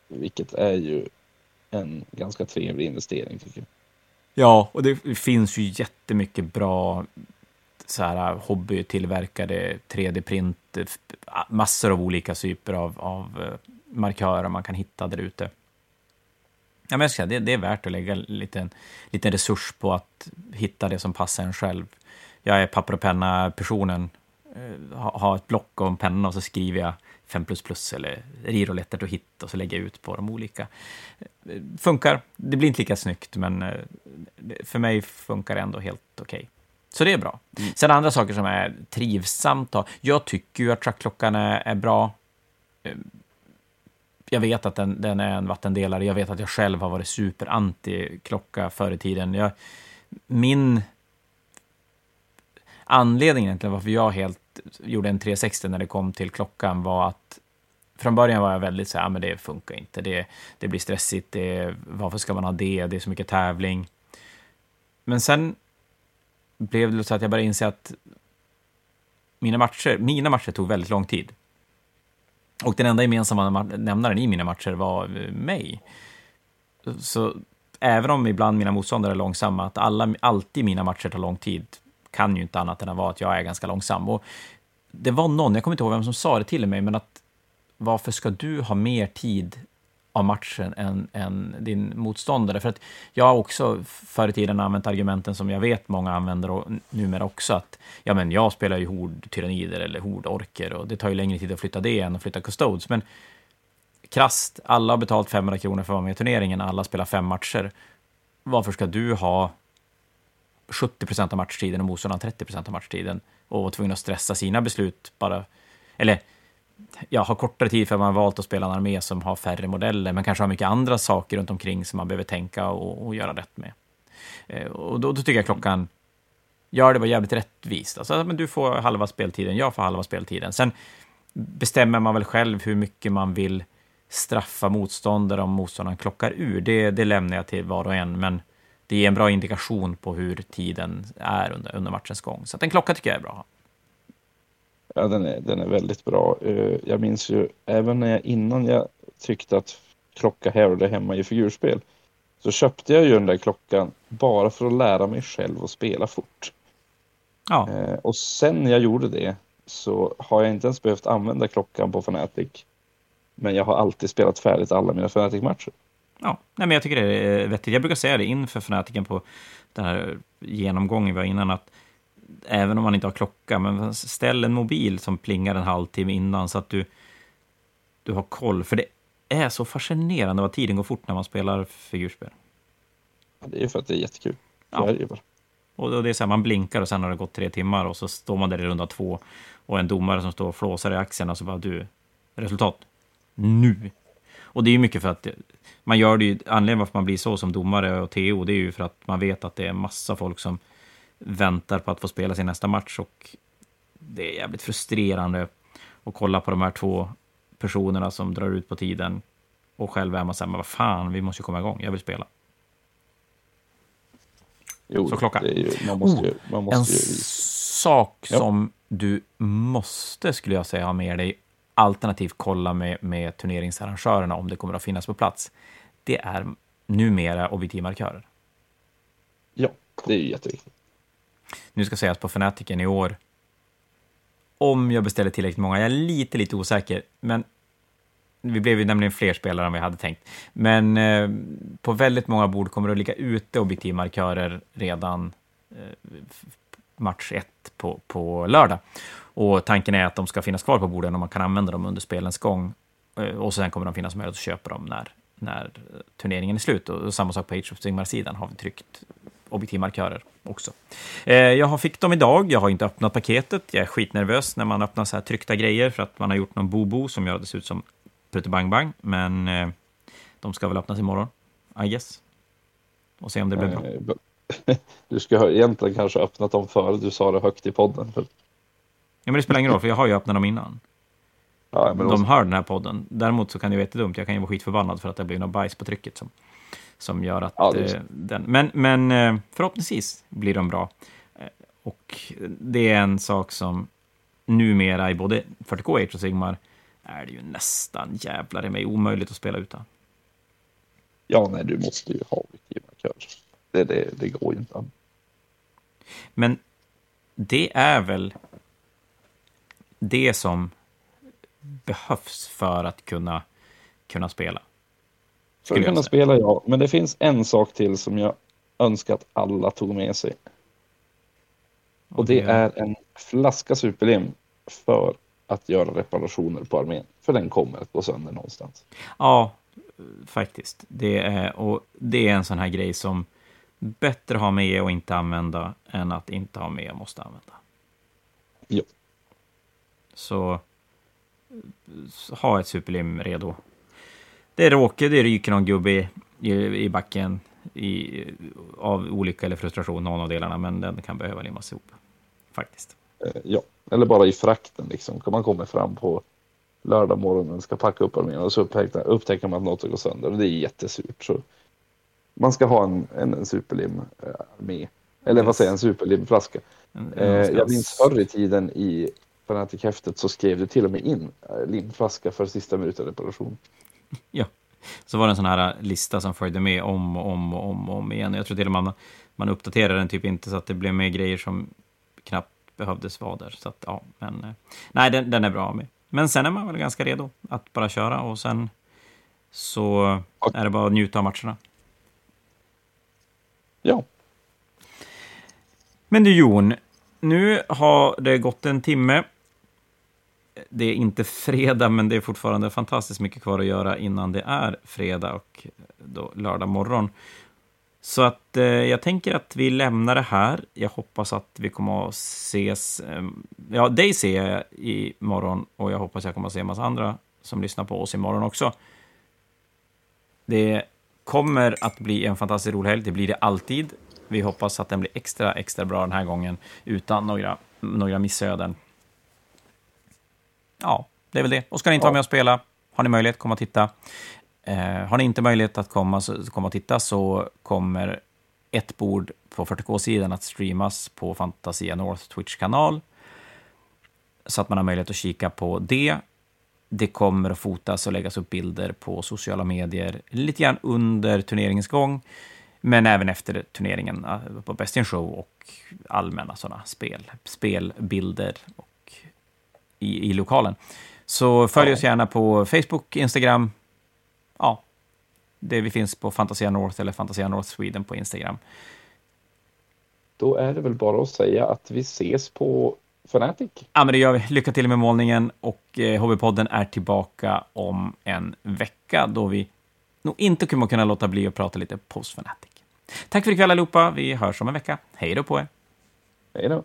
Vilket är ju en ganska trevlig investering tycker jag. Ja, och det finns ju jättemycket bra så här äh, hobbytillverkade 3D-print, äh, äh, massor av olika typer av, av markörer man kan hitta där ute. Ja, men jag ska säga, det, det är värt att lägga en liten, liten resurs på att hitta det som passar en själv. Jag är papper och penna-personen, har ett block och en penna och så skriver jag 5 eller rirolletter och hit och så lägger jag ut på de olika. Eh, funkar. Det blir inte lika snyggt, men för mig funkar det ändå helt okej. Okay. Så det är bra. Mm. Sen andra saker som är trivsamt. Jag tycker ju att trackklockan är, är bra. Ehm, jag vet att den, den, är en vattendelare. Jag vet att jag själv har varit super-anti-klocka förr i tiden. Jag, min anledning egentligen varför jag helt gjorde en 360 när det kom till klockan var att från början var jag väldigt så här, ah, men det funkar inte. Det, det blir stressigt. Det, varför ska man ha det? Det är så mycket tävling. Men sen blev det så att jag började inse att mina matcher, mina matcher tog väldigt lång tid. Och den enda gemensamma nämnaren i mina matcher var eh, mig. Så även om ibland mina motståndare är långsamma, att alla, alltid mina matcher tar lång tid, kan ju inte annat än att vara att jag är ganska långsam. Och det var någon, jag kommer inte ihåg vem som sa det till mig, men att varför ska du ha mer tid av matchen än, än din motståndare. För att jag har också förr i tiden använt argumenten som jag vet många använder och numera också, att ja, men jag spelar ju hord-tyrannider eller hord-orker och det tar ju längre tid att flytta det än att flytta custodes. Men krast, alla har betalt 500 kronor för att vara med i turneringen, alla spelar fem matcher. Varför ska du ha 70 procent av matchtiden och motståndaren 30 procent av matchtiden och var tvungen att stressa sina beslut bara, eller ja, ha kortare tid för att man har valt att spela en armé som har färre modeller, men kanske har mycket andra saker runt omkring som man behöver tänka och, och göra rätt med. Eh, och då, då, tycker jag klockan gör det var jävligt rättvist. Alltså, men du får halva speltiden, jag får halva speltiden. Sen bestämmer man väl själv hur mycket man vill straffa motståndare om motståndaren klockar ur. Det, det lämnar jag till var och en, men det ger en bra indikation på hur tiden är under, under matchens gång. Så en klocka tycker jag är bra. Ja, den är, den är väldigt bra. Eh, jag minns ju även när jag innan jag tyckte att klocka hörde hemma i figurspel så köpte jag ju den där klockan bara för att lära mig själv att spela fort. Ja. Eh, och sen när jag gjorde det så har jag inte ens behövt använda klockan på Fnatic. Men jag har alltid spelat färdigt alla mina Fnatic-matcher. Ja, nej, men jag tycker det är vettigt. Jag brukar säga det inför Fnaticen på den här genomgången vi var innan, att även om man inte har klocka, men ställ en mobil som plingar en halvtimme innan så att du, du har koll. För det är så fascinerande vad tiden går fort när man spelar figurspel. Ja, det är för att det är jättekul. Ja. Det är bara. Och det är så här, man blinkar och sen har det gått tre timmar och så står man där i runda två och en domare som står och flåsar i axeln och så bara du, resultat, nu. Och det är ju mycket för att man gör det ju, anledningen varför man blir så som domare och TO, det är ju för att man vet att det är massa folk som väntar på att få spela sin nästa match och det är jävligt frustrerande att kolla på de här två personerna som drar ut på tiden och själv är man så här, men vad fan, vi måste ju komma igång, jag vill spela. Jo, så klockan. Ju, man måste ju, man måste en ju... sak ja. som du måste, skulle jag säga, ha med dig, alternativt kolla med, med turneringsarrangörerna om det kommer att finnas på plats, det är numera objektivmarkörer. Ja, det är ju jätteviktigt. Nu ska sägas på Fanatiken i år, om jag beställer tillräckligt många, jag är lite, lite osäker, men vi blev ju nämligen fler spelare än vi hade tänkt. Men eh, på väldigt många bord kommer det att ligga ute objektivmarkörer redan eh, match 1 på, på lördag. Och tanken är att de ska finnas kvar på borden och man kan använda dem under spelens gång. Eh, och sen kommer de finnas med att köpa dem när, när turneringen är slut. Och, och samma sak på Age of Sigmar-sidan har vi tryckt objektivmarkörer också. Eh, jag fick dem idag, jag har inte öppnat paketet. Jag är skitnervös när man öppnar så här tryckta grejer för att man har gjort någon bobo som gör det ser ut som Bang Bang. Men eh, de ska väl öppnas imorgon, I guess. Och se om det blir bra. Eh, du ska egentligen kanske öppnat dem före du sa det högt i podden. Ja, men det spelar ingen roll, för jag har ju öppnat dem innan. Ja, de också... hör den här podden. Däremot så kan det vara jättedumt. Jag kan ju vara skitförbannad för att det blir något bajs på trycket. Som som gör att ja, eh, den... Men, men eh, förhoppningsvis blir de bra. Eh, och det är en sak som numera i både 40K Age och Sigmar är det ju nästan jävlar i mig omöjligt att spela utan. Ja, nej, du måste ju ha markörer. Det, det, det går ju inte. Men det är väl det som behövs för att kunna, kunna spela. För att kunna spela, ja. Men det finns en sak till som jag önskar att alla tog med sig. Och det är en flaska superlim för att göra reparationer på armén. För den kommer att gå sönder någonstans. Ja, faktiskt. Det är, och det är en sån här grej som bättre ha med och inte använda än att inte ha med och måste använda. Ja. Så ha ett superlim redo. Det råkar, det ryker någon gubbe i, i, i backen i, av olycka eller frustration, någon av delarna, men den kan behöva limmas ihop. Faktiskt. Eh, ja, eller bara i frakten liksom. Kan man komma fram på lördag morgonen, ska packa upp armén och så upptäcker, upptäcker man att något går sönder och det är jättesurt. Så man ska ha en, en, en superlim eh, med. Eller vad säger jag, en superlimflaska. Eh, jag minns förr i tiden i Fanatic-häftet så skrev du till och med in eh, limflaska för sista minuten reparation. Ja, så var det en sån här lista som följde med om och om och om, om igen. Jag tror till och med man, man uppdaterade den typ inte så att det blev med grejer som knappt behövdes vara där. Så att, ja, men, eh, nej, den, den är bra med. Men sen är man väl ganska redo att bara köra och sen så är det bara att njuta av matcherna. Ja. Men du Jon, nu har det gått en timme. Det är inte fredag, men det är fortfarande fantastiskt mycket kvar att göra innan det är fredag och eh, då lördag morgon. Så att eh, jag tänker att vi lämnar det här. Jag hoppas att vi kommer att ses. Eh, ja, dig ser jag imorgon och jag hoppas jag kommer att se en massa andra som lyssnar på oss imorgon också. Det kommer att bli en fantastiskt rolig helg. Det blir det alltid. Vi hoppas att den blir extra, extra bra den här gången utan några, några missöden. Ja, det är väl det. Och ska ni inte ja. vara med och spela, har ni möjlighet, kom och titta. Eh, har ni inte möjlighet att komma, så, komma och titta så kommer ett bord på 40K-sidan att streamas på Fantasia North Twitch-kanal. Så att man har möjlighet att kika på det. Det kommer att fotas och läggas upp bilder på sociala medier lite grann under turneringens gång, men även efter turneringen eh, på Best in Show och allmänna sådana spel, spelbilder och i, i lokalen. Så följ oss gärna på Facebook, Instagram. Ja, det vi finns på Fantasia North eller Fantasia North Sweden på Instagram. Då är det väl bara att säga att vi ses på Fanatic. Ja, men det gör vi. Lycka till med målningen och eh, HB-podden är tillbaka om en vecka då vi nog inte kommer kunna låta bli att prata lite post Fanatic. Tack för ikväll allihopa. Vi hörs om en vecka. Hej då på er. Hej då.